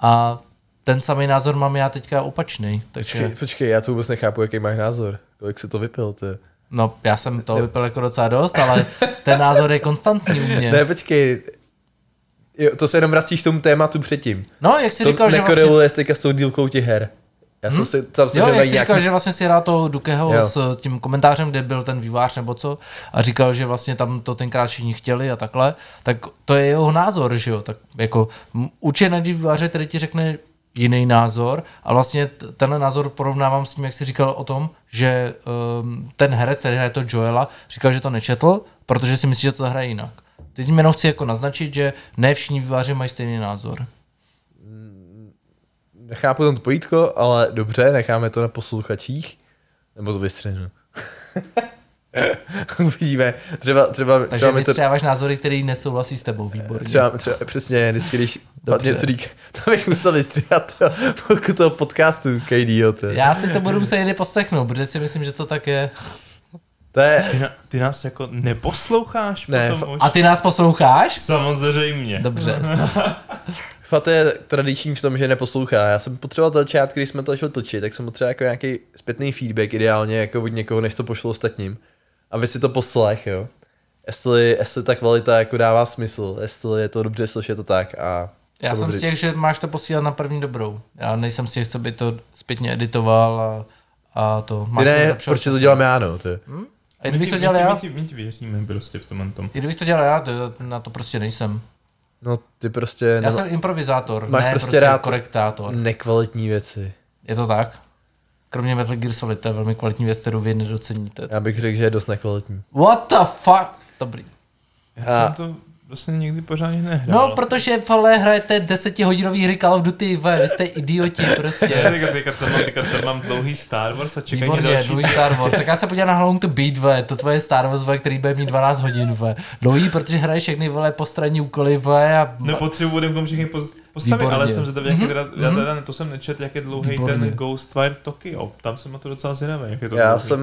a ten samý názor mám já teďka opačný. Takže, Počkej, počkej, já to vůbec nechápu, jaký máš názor. Kolik si to vypil, ty? No, já jsem to vypil jako docela dost, ale ten názor je konstantní u mě. Ne, počkej. Jo, to se jenom vracíš k tomu tématu předtím. No, jak jsi to říkal, že vlastně... nekoreluje s teďka s tou dílkou těch her. Já jsem si, sám si Jo, jak jsi říkal, že vlastně si hrál to Dukeho Jo. s tím komentářem, kde byl ten vývář nebo co, a říkal, že vlastně tam to tenkrát všichni chtěli a takhle, tak to je jeho názor, že jo, tak jako určitě najdi výváře, který ti řekne jiný názor a vlastně tenhle názor porovnávám s tím, jak jsi říkal o tom, že um, ten herec, který hraje to Joela, říkal, že to nečetl, protože si myslí, že to hraje jinak. Teď jenom chci jako naznačit, že ne všichni výváři mají stejný názor. Nechápu to pojítko, ale dobře, necháme to na posluchačích. Nebo to vystřihnu. Uvidíme. Třeba, třeba, Takže třeba mi to... vystřáváš názory, který nesouhlasí s tebou, výborně. Třeba, třeba, přesně, vždycky, když Dobře. něco říká, to bych musel vystříhat to, pokud toho podcastu KDO. To, Já si to budu muset někdy poslechnout, protože si myslím, že to tak je. to je, Ty, na, ty nás jako neposloucháš Ne, potom fa- už? A ty nás posloucháš? Samozřejmě. Dobře. Fakt je tradiční v tom, že neposlouchá. Já jsem potřeboval to začátku, když jsme to začali točit, tak jsem potřeboval jako nějaký zpětný feedback, ideálně jako od někoho, než to pošlo ostatním. Aby si to poslech, jo. Jestli, jestli ta kvalita jako dává smysl, jestli je to dobře slyšet to tak a Já jsem samozřejmě- z těch, že máš to posílat na první dobrou. Já nejsem z těch, co by to zpětně editoval a, a to. Ty Máš ne, zlepšovat proč to dělám já, no, ty. A kdybych to dělal my, ti, já, my, ti, my ti věříme prostě v tomhle tom. i kdybych to dělal já, to, na to prostě nejsem. No, ty prostě Já nema- jsem improvizátor, máš ne prostě prostě, rád- korektátor. nekvalitní věci. Je to tak? Kromě Metal Gear Solid, to je velmi kvalitní věc, kterou vy nedoceníte. Já bych řekl, že je dost nekvalitní. What the fuck? Dobrý. Já jsem to vlastně nikdy pořádně nehrál. No, protože vole, hrajete desetihodinový hry Call of Duty, ve, vy jste idioti prostě. teďka, teďka, to mám, teďka to mám dlouhý Star Wars a čekají Výborně, další. dlouhý Star Wars. Tak já se podívám na How Long to Beat, ve, to tvoje Star Wars, ve, který bude mít 12 hodin, ve. Dlouhý, protože hraješ všechny, vole, postranní úkoly, ve, a... Nepotřebuji budem kom všechny poz- postavit, Výborně. ale jsem zvědavý, jak je teda, já teda to jsem nečet, jak je dlouhý Výborně. ten Ghostwire Tokyo. Tam jsem na to docela zvědavý, jak je to Já dlouhý. jsem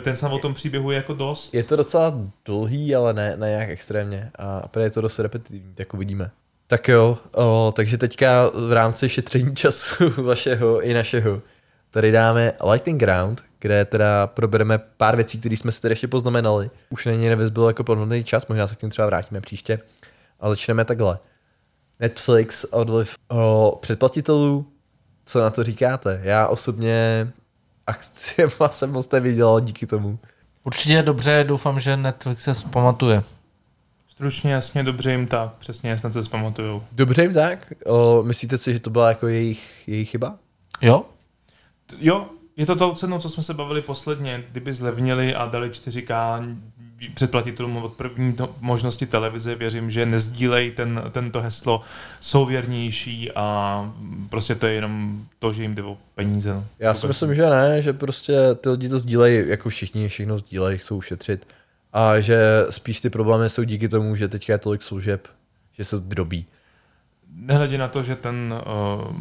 Ten jsem o tom příběhu je jako dost. Je to docela dlouhý, ale ne, ne jak extrémně. A prý je to dost repetitivní, tak uvidíme. Tak jo, o, takže teďka v rámci šetření času vašeho i našeho tady dáme Lightning Round, kde teda probereme pár věcí, které jsme si tady ještě poznamenali. Už není nevyzbyl jako plnohodnotný čas, možná se k ním třeba vrátíme příště. A začneme takhle. Netflix odliv o předplatitelů, co na to říkáte? Já osobně akciema jsem moc neviděl díky tomu. Určitě je dobře, doufám, že Netflix se pamatuje. Stručně, jasně, dobře jim tak, přesně, snad se zpamatujou. Dobře jim tak? O, myslíte si, že to byla jako jejich, jejich chyba? Jo? Jo, je to tou cenou, co jsme se bavili posledně. Kdyby zlevnili a dali 4K předplatitelům od první možnosti televize, věřím, že nezdílej ten, tento heslo, jsou věrnější a prostě to je jenom to, že jim jde o peníze. no. Já si myslím, že ne, že prostě ty lidi to sdílejí, jako všichni, všechno sdílejí, chcou ušetřit. A že spíš ty problémy jsou díky tomu, že teďka je tolik služeb, že se to drobí. Nehledě na to, že ten uh,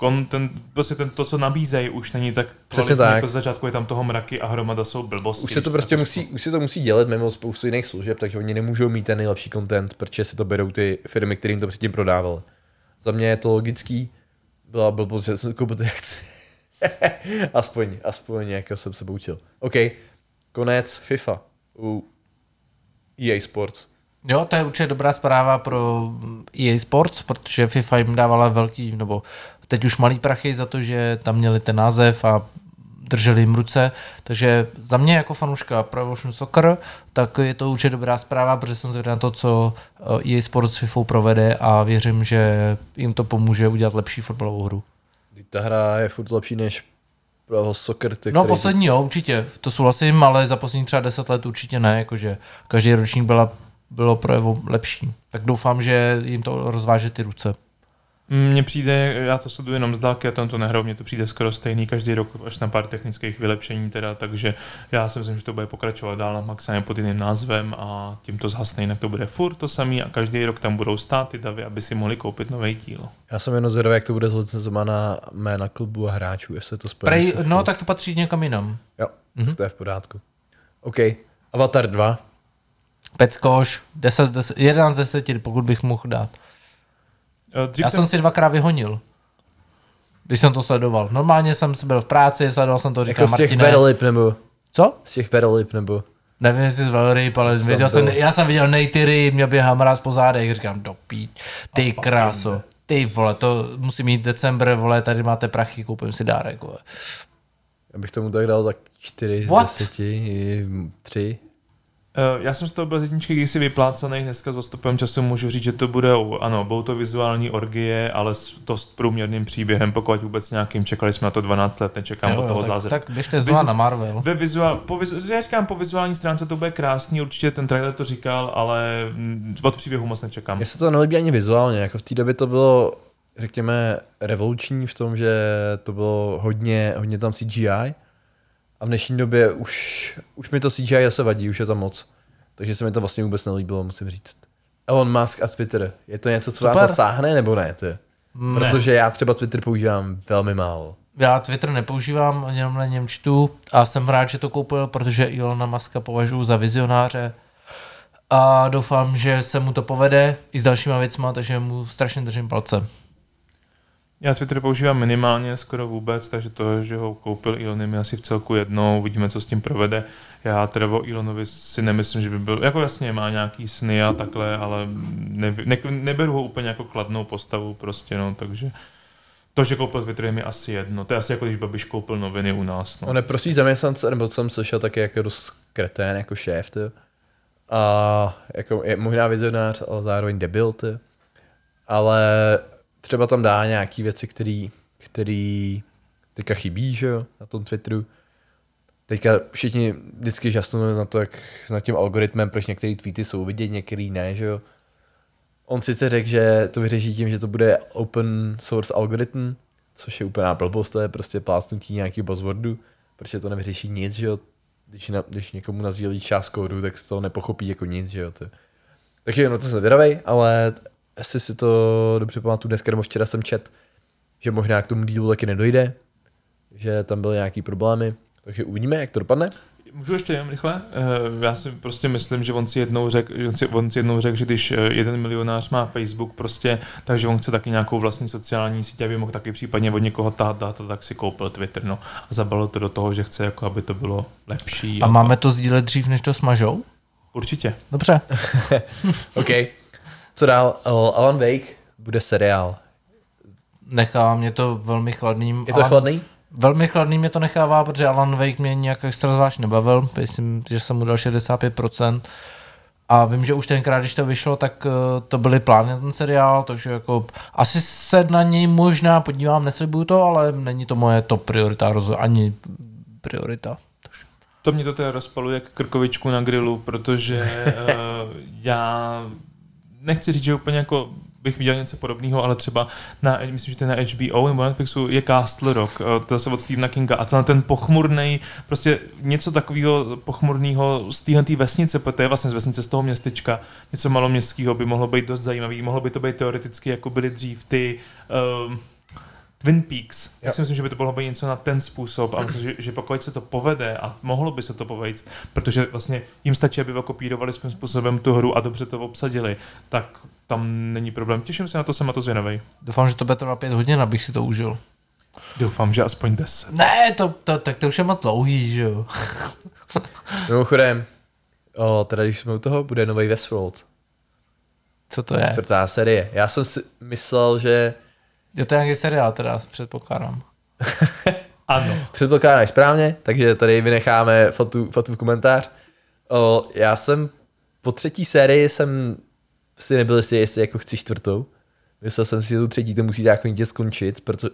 content, prostě ten, to, co nabízejí, už není tak Přesně kvalitní, tak. jako z začátku je tam toho mraky a hromada jsou blbosti. Už se to prostě musí, už se to musí dělat mimo spoustu jiných služeb, takže oni nemůžou mít ten nejlepší content, protože si to berou ty firmy, kterým to předtím prodávali. Za mě je to logický, byla blbost, že jsem koupil ty akci. aspoň, aspoň jako jsem se poučil. OK, konec FIFA u EA Sports. Jo, to je určitě dobrá zpráva pro EA Sports, protože FIFA jim dávala velký, nebo teď už malý prachy za to, že tam měli ten název a drželi jim ruce, takže za mě jako fanouška Pro Evolution Soccer, tak je to určitě dobrá zpráva, protože jsem zvědavý na to, co eh, EA Sports s FIFA provede a věřím, že jim to pomůže udělat lepší fotbalovou hru. Ta hra je furt lepší než pro soccer. Ty, No poslední jo, určitě, to souhlasím, ale za poslední třeba 10 let určitě ne, jakože každý ročník byla, bylo pro Evo lepší. Tak doufám, že jim to rozváže ty ruce. Mně přijde, já to sleduji jenom z dálky, já tam to nehraju, mně to přijde skoro stejný každý rok, až na pár technických vylepšení teda, takže já si myslím, že to bude pokračovat dál maximálně pod jiným názvem a tím to zhasne, jinak to bude furt to samý a každý rok tam budou stát ty davy, aby si mohli koupit nový dílo. Já jsem jenom zvědavý, jak to bude s na jména klubu a hráčů, jestli to spojí. Prej, no, tak to patří někam jinam. Jo, mm-hmm. to je v pořádku. OK. Avatar 2. Peckoš, 10 z 10, 11 z 10, pokud bych mohl dát. Eh, Dřív Já jsem si dvakrát vyhonil. Když jsem to sledoval. Normálně jsem si byl v práci, sledoval jsem to, říkal Jako z těch. Verlip nebo... Co? Z těch Verlip nebo... Nevím, jestli z Velryb, ale Jsem viděl jsem, já jsem viděl Neytyry, mě běhá mráz po zádech, říkám, do pít, ty kráso, ty vole, to musí mít decembr, vole, tady máte prachy, koupím si dárek, vole. Já bych tomu tak dal tak 4 What? z 10, 3. Eh, Já jsem z toho byl z jedničky kdysi vyplácený, dneska s odstupem času můžu říct, že to bude, ano, budou to vizuální orgie, ale s dost průměrným příběhem, pokud vůbec nějakým, čekali jsme na to 12 let, nečekám Jo, od toho tak, zázrak. tak běžte znova Vizu- na Marvel. Ve vizuál, po vizu, já říkám, po vizuální stránce to bude krásný, určitě ten trailer to říkal, ale mm, od příběhu moc nečekám. Mně se to nelíbí ani vizuálně, jako v té době to bylo, řekněme, revoluční v tom, že to bylo hodně, hodně tam CGI a v dnešní době už, už mi to CGI zase vadí, už je tam moc. Takže se mi to vlastně vůbec nelíbilo, musím říct. Elon Musk a Twitter, je to něco, co Super. vás zasáhne nebo ne? Ty? Ne. Protože já třeba Twitter používám velmi málo. Já Twitter nepoužívám, jenom na něm čtu a jsem rád, že to koupil, protože Ilona Maska považuji za vizionáře a doufám, že se mu to povede i s dalšíma věcma, takže mu strašně držím palce. Já Twitter používám minimálně, skoro vůbec, takže to, že ho koupil Elon, je mi asi v celku jednou, uvidíme, co s tím provede. Já teda o Elonovi si nemyslím, že by byl, jako jasně má nějaký sny a takhle, ale ne, ne, neberu ho úplně jako kladnou postavu prostě, no, takže to, že koupil Twitter je mi asi jedno. To je asi jako když Babiš koupil noviny u nás. No. On neprosí zaměstnance, nebo co jsem slyšel, tak je jako dost kretén, jako šéf, ty. A jako je možná vizionář, ale zároveň debil, ty. Ale třeba tam dá nějaký věci, který, který teďka chybí, že jo, na tom Twitteru. Teďka všichni vždycky žasnou na to, jak nad tím algoritmem, proč některé tweety jsou vidět, některý ne, že jo. On sice řekl, že to vyřeší tím, že to bude open source algoritm, což je úplná blbost, to je prostě plácnutí nějaký buzzwordu, protože to nevyřeší nic, že jo. Když, na, když někomu nazvíjí část kódu, tak toho nepochopí jako nic, že jo. To. Takže no to jsem zvědavej, ale jestli si to dobře pamatuju, dneska nebo včera jsem čet, že možná k tomu dílu taky nedojde, že tam byly nějaký problémy, takže uvidíme, jak to dopadne. Můžu ještě jen rychle? Eh, Já si prostě myslím, že on si jednou řekl, že on si, on si jednou řekl, že když eh, jeden milionář má Facebook prostě, takže on chce taky nějakou vlastní sociální síť, aby mohl taky případně od někoho tahat data, tak si koupil Twitter, no. A zabalil to do toho, že chce, jako aby to bylo lepší. A máme to sdílet dřív, než to smažou? Určitě. Dobře. OK. Co dál? Alan Wake bude seriál. Nechává mě to velmi chladným. Je to Alan- chladný? Velmi chladný mě to nechává, protože Alan Wake mě nějak extra zvlášť nebavil. Myslím, že jsem mu dal 65%. A vím, že už tenkrát, když to vyšlo, tak eh, to byly plány na ten seriál, takže jako asi se na něj možná podívám, neslibuju to, ale není to moje top priorita, rozho- ani priorita. To mě to teda rozpaluje jak krkovičku na grilu, protože uh, já nechci říct, že úplně jako bych viděl něco podobného, ale třeba na, myslím, že to je na HBO nebo na Netflixu je Castle Rock, eh, to zase od Stephena Kinga. A ten, ten pochmurný, prostě něco takového pochmurného z téhle vesnice, protože to je vlastně z vesnice z toho městečka, něco maloměstského by mohlo být dost zajímavý, mohlo by to být teoreticky, jako byly dřív ty um, Twin Peaks. Já si myslím, že by to mohlo být něco na ten způsob a myslím, že, že pokud se to povede a mohlo by se to povést, protože vlastně jim stačí, aby kopírovali svým způsobem tu hru a dobře to obsadili, tak tam není problém. Těším se na to, jsem na to zvědavý. Doufám, že to bude trvat pět hodin, abych si to užil. Doufám, že aspoň 10. Ne, to, to, tak to už je moc dlouhý, že jo. Mimochodem, o, teda když jsme u toho, bude nový Westworld. Co to je? Čtvrtá série. Já jsem si myslel, že Je to nějaký seriál teda, předpokládám. Ano. předpokládáš správně, takže tady vynecháme fotu, fotu v komentář. O, já jsem po třetí sérii jsem si nebyl jistý, jestli jako chci čtvrtou. Myslel jsem si, že tu třetí to musí zákonitě skončit, protože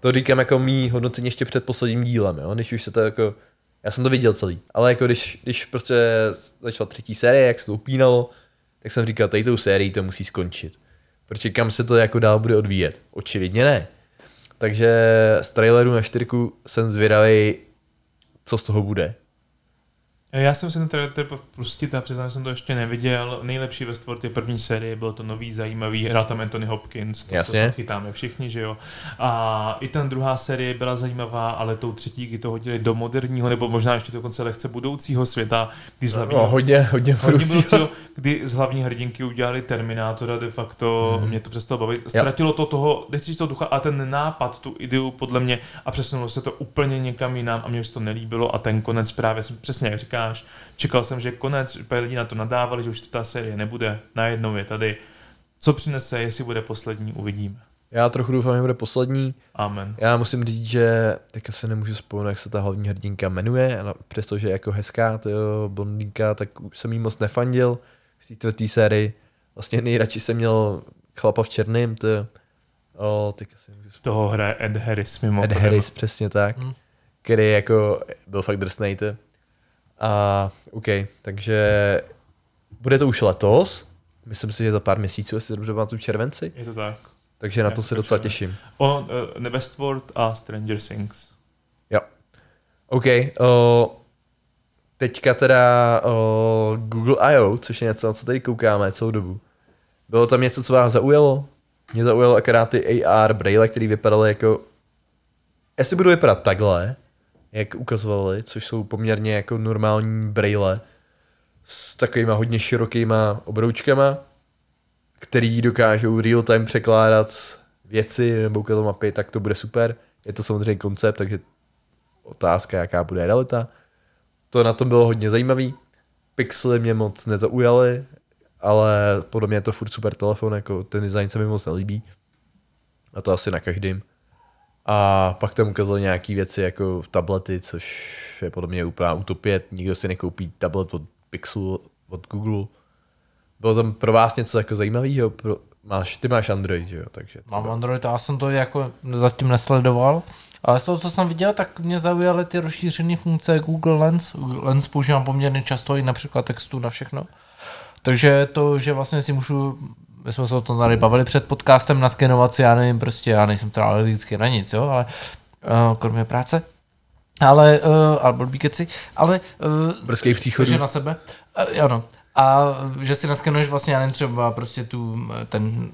to říkám jako mý hodnocení ještě před posledním dílem, jo? když už se to jako, já jsem to viděl celý, ale jako když, když prostě začala třetí série, jak se to upínalo, tak jsem říkal, tady tou sérii to musí skončit. Protože kam se to jako dál bude odvíjet? Očividně ne. Takže z traileru na čtyřku jsem zvědavý, co z toho bude. Já jsem si ten trailer teprve pustit a přiznám, že jsem to ještě neviděl. Nejlepší Westworld je první série, byl to nový, zajímavý, hrál tam Anthony Hopkins, to, to Jasně. se chytáme všichni, že jo. A i ten druhá série byla zajímavá, ale tou třetí, kdy to hodili do moderního, nebo možná ještě dokonce lehce budoucího světa, kdy z hlavního, No, hodně, hodně, hodně budoucího. kdy z hlavní hrdinky udělali Terminátora de facto, hmm. mě to přestalo bavit. Ztratilo to toho, nechci říct toho ducha, a ten nápad, tu ideu podle mě a přesunulo se to úplně někam jinam a mně už to nelíbilo a ten konec právě, jsem, přesně jak říkáš, čekal jsem, že konec, lidi na to nadávali, že už ta série nebude, najednou je tady. Co přinese, jestli bude poslední, uvidíme. Já trochu doufám, že bude poslední. Amen. Já musím říct, že teďka se nemůžu vzpomenout, jak se ta hlavní hrdinka jmenuje, ale přestože je jako hezká, to jo, blondýnka, tak už jsem jí moc nefandil v té čtvrté sérii. Vlastně nejradši jsem měl chlapa v černém, to je, o, teďka se nemůžu vzpomenout. Toho hraje Ed Harris Ed mimochodem. Harris, přesně tak, Hmm. který jako byl fakt drsnej. to. A OK, takže bude to už letos, myslím si, že za pár měsíců, jestli dobře pamatuju, v červenci, Je to tak. takže na to se docela těším. O, uh, Westworld a Stranger Things. Jo. OK. O, teďka teda o, Google I.O., což je něco, na co tady koukáme celou dobu. Bylo tam něco, co vás zaujalo? Mě zaujalo akorát ty AR braille, které vypadaly jako... Jestli budou vypadat takhle, jak ukazovali, což jsou poměrně jako normální braille s takovýma hodně širokýma obroučkama, který dokážou real time překládat věci nebo ukazovat mapy, tak to bude super. Je to samozřejmě koncept, takže otázka, jaká bude realita. To na tom bylo hodně zajímavý. Pixely mě moc nezaujaly, ale podle mě je to furt super telefon, jako ten design se mi moc nelíbí. A to asi na každým. A pak tam ukázali nějaké věci jako tablety, což je podle mě úplná utopie. Nikdo si nekoupí tablet od Pixelu, od Google. Bylo tam pro vás něco jako zajímavého? Pro, máš, ty máš Android, jo? Takže Mám Android a já jsem to jako zatím nesledoval. Ale z toho, co jsem viděl, tak mě zaujaly ty rozšířené funkce Google Lens. Lens používám poměrně často i například textu na všechno. Takže to, že vlastně si můžu, my jsme se o tom tady bavili před podcastem, naskenovat si, já nevím, prostě já nejsem teda alergický na nic, jo, ale uh, kromě práce. Ale, uh, ale blbý keci, ale uh, Brzkých příchodů. takže na sebe, uh, ano. A že si naskenuješ vlastně, já nevím, třeba prostě tu, eh, ten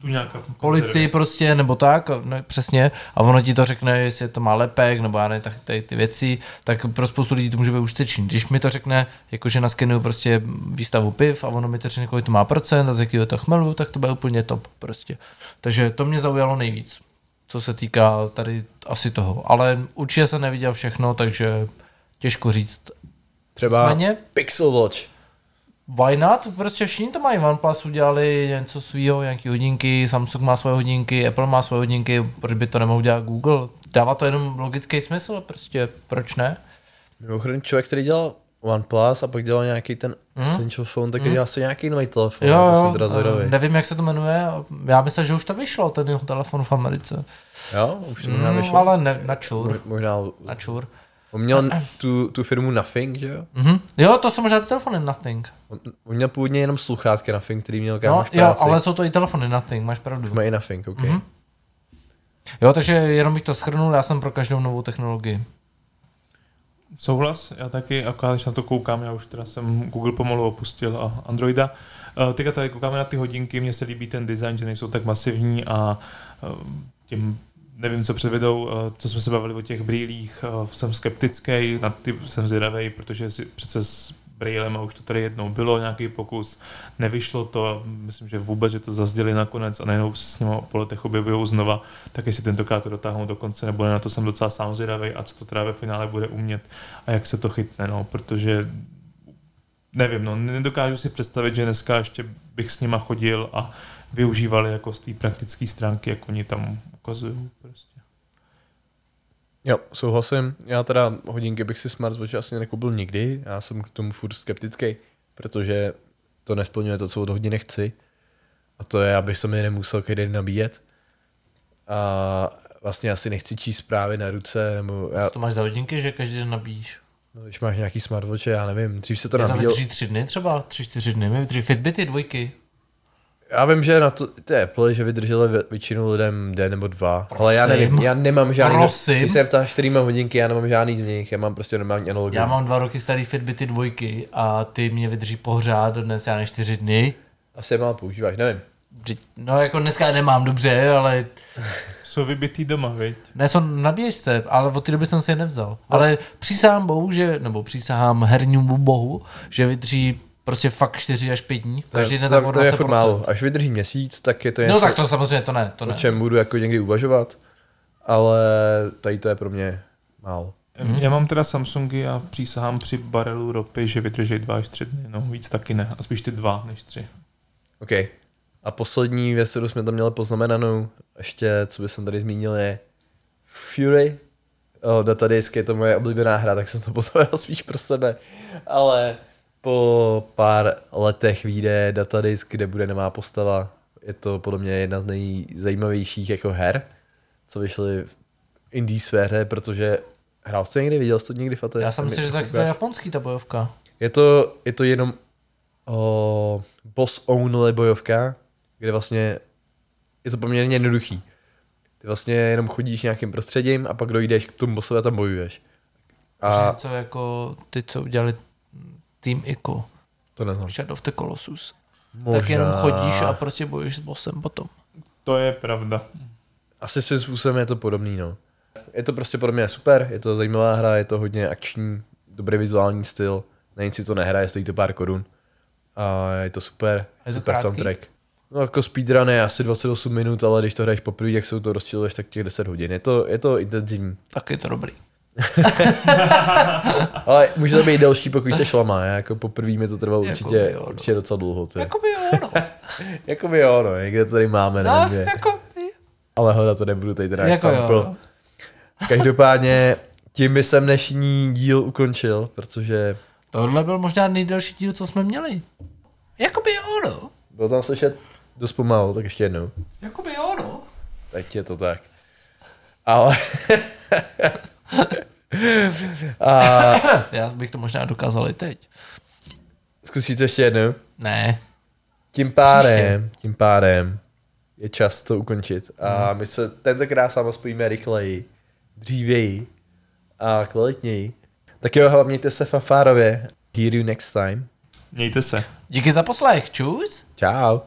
Tu nějaká policii prostě, nebo tak, ne, přesně, a ono ti to řekne, jestli to má lepek, nebo já ne, tak tady ty věci, tak pro spoustu lidí to může být užitečný. Když mi to řekne, jakože naskenuju prostě výstavu piv a ono mi to řekne, kolik to má procent a z jakého to chmelu, tak to bude úplně top prostě. Takže to mě zaujalo nejvíc, co se týká tady asi toho. Ale určitě jsem neviděl všechno, takže těžko říct. Třeba Nicméně, Pixel Watch. Why not? Prostě všichni to mají. OnePlus udělali něco svýho, nějaký hodinky, Samsung má svoje hodinky, Apple má svoje hodinky, proč by to nemohl dělat Google? Dává to jenom logický smysl, prostě proč ne? Mimochodem člověk, který dělal OnePlus a pak dělal nějaký ten Mhm. Essential Phone, tak dělal si nějaký nový telefon. Jo, to jsem teda zvědavý. eh, nevím, jak se to jmenuje, já myslím, že už to vyšlo, ten jeho telefon v Americe. Jo, už to možná Mm, vyšlo. ale ne, na čur, Mo- Možná, na čur. on měl tu, tu firmu Nothing, že jo? Mhm. Jo, to jsou možná ty telefony Nothing. On, on měl původně jenom sluchátky Nothing, který měl No, kámoš v jo, ale jsou to i telefony Nothing, máš pravdu. Má i Nothing, OK. Mhm. Jo, takže jenom bych to schrnul, já jsem pro každou novou technologii. Souhlas, já taky, akorát když na to koukám, já už teda jsem Google pomalu opustil a Androida. Uh, teďka tady koukáme na ty hodinky, mně se líbí ten design, že nejsou tak masivní a uh, tím nevím, co předvedou, uh, co jsme se bavili o těch brýlích, jsem skeptický, na ty jsem zvědavý, protože si přece brýlem a už to tady jednou bylo nějaký pokus, nevyšlo to, myslím, že vůbec, že to zazděli nakonec a najednou se s nimi po letech objevují znova, tak jestli tentokrát to dotáhnou do konce nebo ne, na to jsem docela sám zvědavý a co to teda ve finále bude umět a jak se to chytne, no, protože nevím, no, nedokážu si představit, že dneska ještě bych s nima chodil a využíval je jako z té praktické stránky, jak oni tam ukazují prostě. Jo, souhlasím. Já teda hodinky bych si smartwatch asi nekoupil nikdy. Já jsem k tomu furt skeptický, protože to nesplňuje to, co od hodiny chci. A to je, abych se mi nemusel každý den nabíjet. A vlastně asi nechci číst zprávy na ruce, nebo já, Co to máš za hodinky, že každý den nabíjíš? no, když máš nějaký smartwatch, já nevím, dřív se to To to nabíjel. vydrží tři dny třeba, tři, čtyři dny, mi vydrží Fitbity dvojky. Já vím, že na to, ty Apple, že vydrželi vě- většinou lidem den nebo dva, ale já nevím, Prosím. já nemám žádný, Prosím. když se ptáš, který mám hodinky, já nemám žádný z nich, já mám prostě normální analogii. Já mám dva roky starý Fitbity dvojky a ty mě vydrží pořád dnes já ne čtyři dny. Asi je málo používáš, nevím. Vždyť- No jako dneska je nemám dobře, ale Jsou vybitý doma, viď? ne, jsou na běžce, ale od té doby jsem si je nevzal. Ale přísahám bohu, že, nebo přísahám hernímu bohu, že vydrží prostě fakt 4 až 5 dní. To je- Každý den o to je furt 20%. málo. Až vydrží měsíc, tak je to něco, No tak to samozřejmě to ne, to o ne. čem budu jako někdy uvažovat, ale tady to je pro mě málo. Mm. Já mám teda Samsungy a přísahám při barelu ropy, že vydrží dva až tři dny. No, víc taky ne. A spíš ty dva než tři. OK. A poslední věc, kterou jsme tam měli poznamenanou, ještě, co bych tady zmínil, je Fury. O, datadisk je to moje oblíbená hra, tak jsem to poznamenal spíš pro sebe. Ale po pár letech vyjde datadisk, kde bude nemá postava. Je to podle mě jedna z nejzajímavějších jako her, co vyšly v indie sféře, protože hrál jsi to někdy, viděl jsi to někdy, Fate? Já jsem myslel, že tak to je japonský ta bojovka. Je to, je to jenom o, boss only bojovka, kde vlastně je to poměrně jednoduchý. Ty vlastně jenom chodíš nějakým prostředím a pak dojdeš k tomu bossovi a tam bojuješ. A... A Něco jako ty, co udělali Team Ico, to neznám. Shadow of the Colossus. Možná. Tak jenom chodíš a prostě bojíš s bossem potom. To je pravda. Asi svým způsobem je to podobný, no. Je to prostě podle mě super, je to zajímavá hra, je to hodně akční, dobrý vizuální styl, na nic si to nehraje, stojí to pár korun. A je to super, Je to super krátký? soundtrack. No jako speedrun je asi 28 minut, ale když to hraješ poprvé, jak se to rozčiluješ, tak těch 10 hodin. Je to, je to intenzivní. Tak je to dobrý. Ale může to být delší, pokud se šlama. Já jako poprvé mi to trvalo určitě, Jakoby jo, no. určitě docela dlouho. Ty. Jakoby jo, no. Jakoby jo, no, někde to tady máme, no nevím, jakoby. Ale hledat to nebudu tady teda Jako jo, sample. no. Každopádně tím by jsem dnešní díl ukončil, protože Tohle byl možná nejdelší díl, co jsme měli. Jakoby jo, no. bylo tam slyšet dost pomalu, tak ještě jednou. Jakoby jo, no. Teď je to tak. Ale... A Já bych to možná dokázal i teď. zkusíte ještě jednou? Ne. Tím pádem, tím pádem je čas to ukončit. A my se tentokrát s váma spojíme rychleji, dřívěji a kvalitněji. Tak jo, hlavně mějte se fanfárově. Hear you next time. Mějte se. Díky za poslech, čus. Ciao.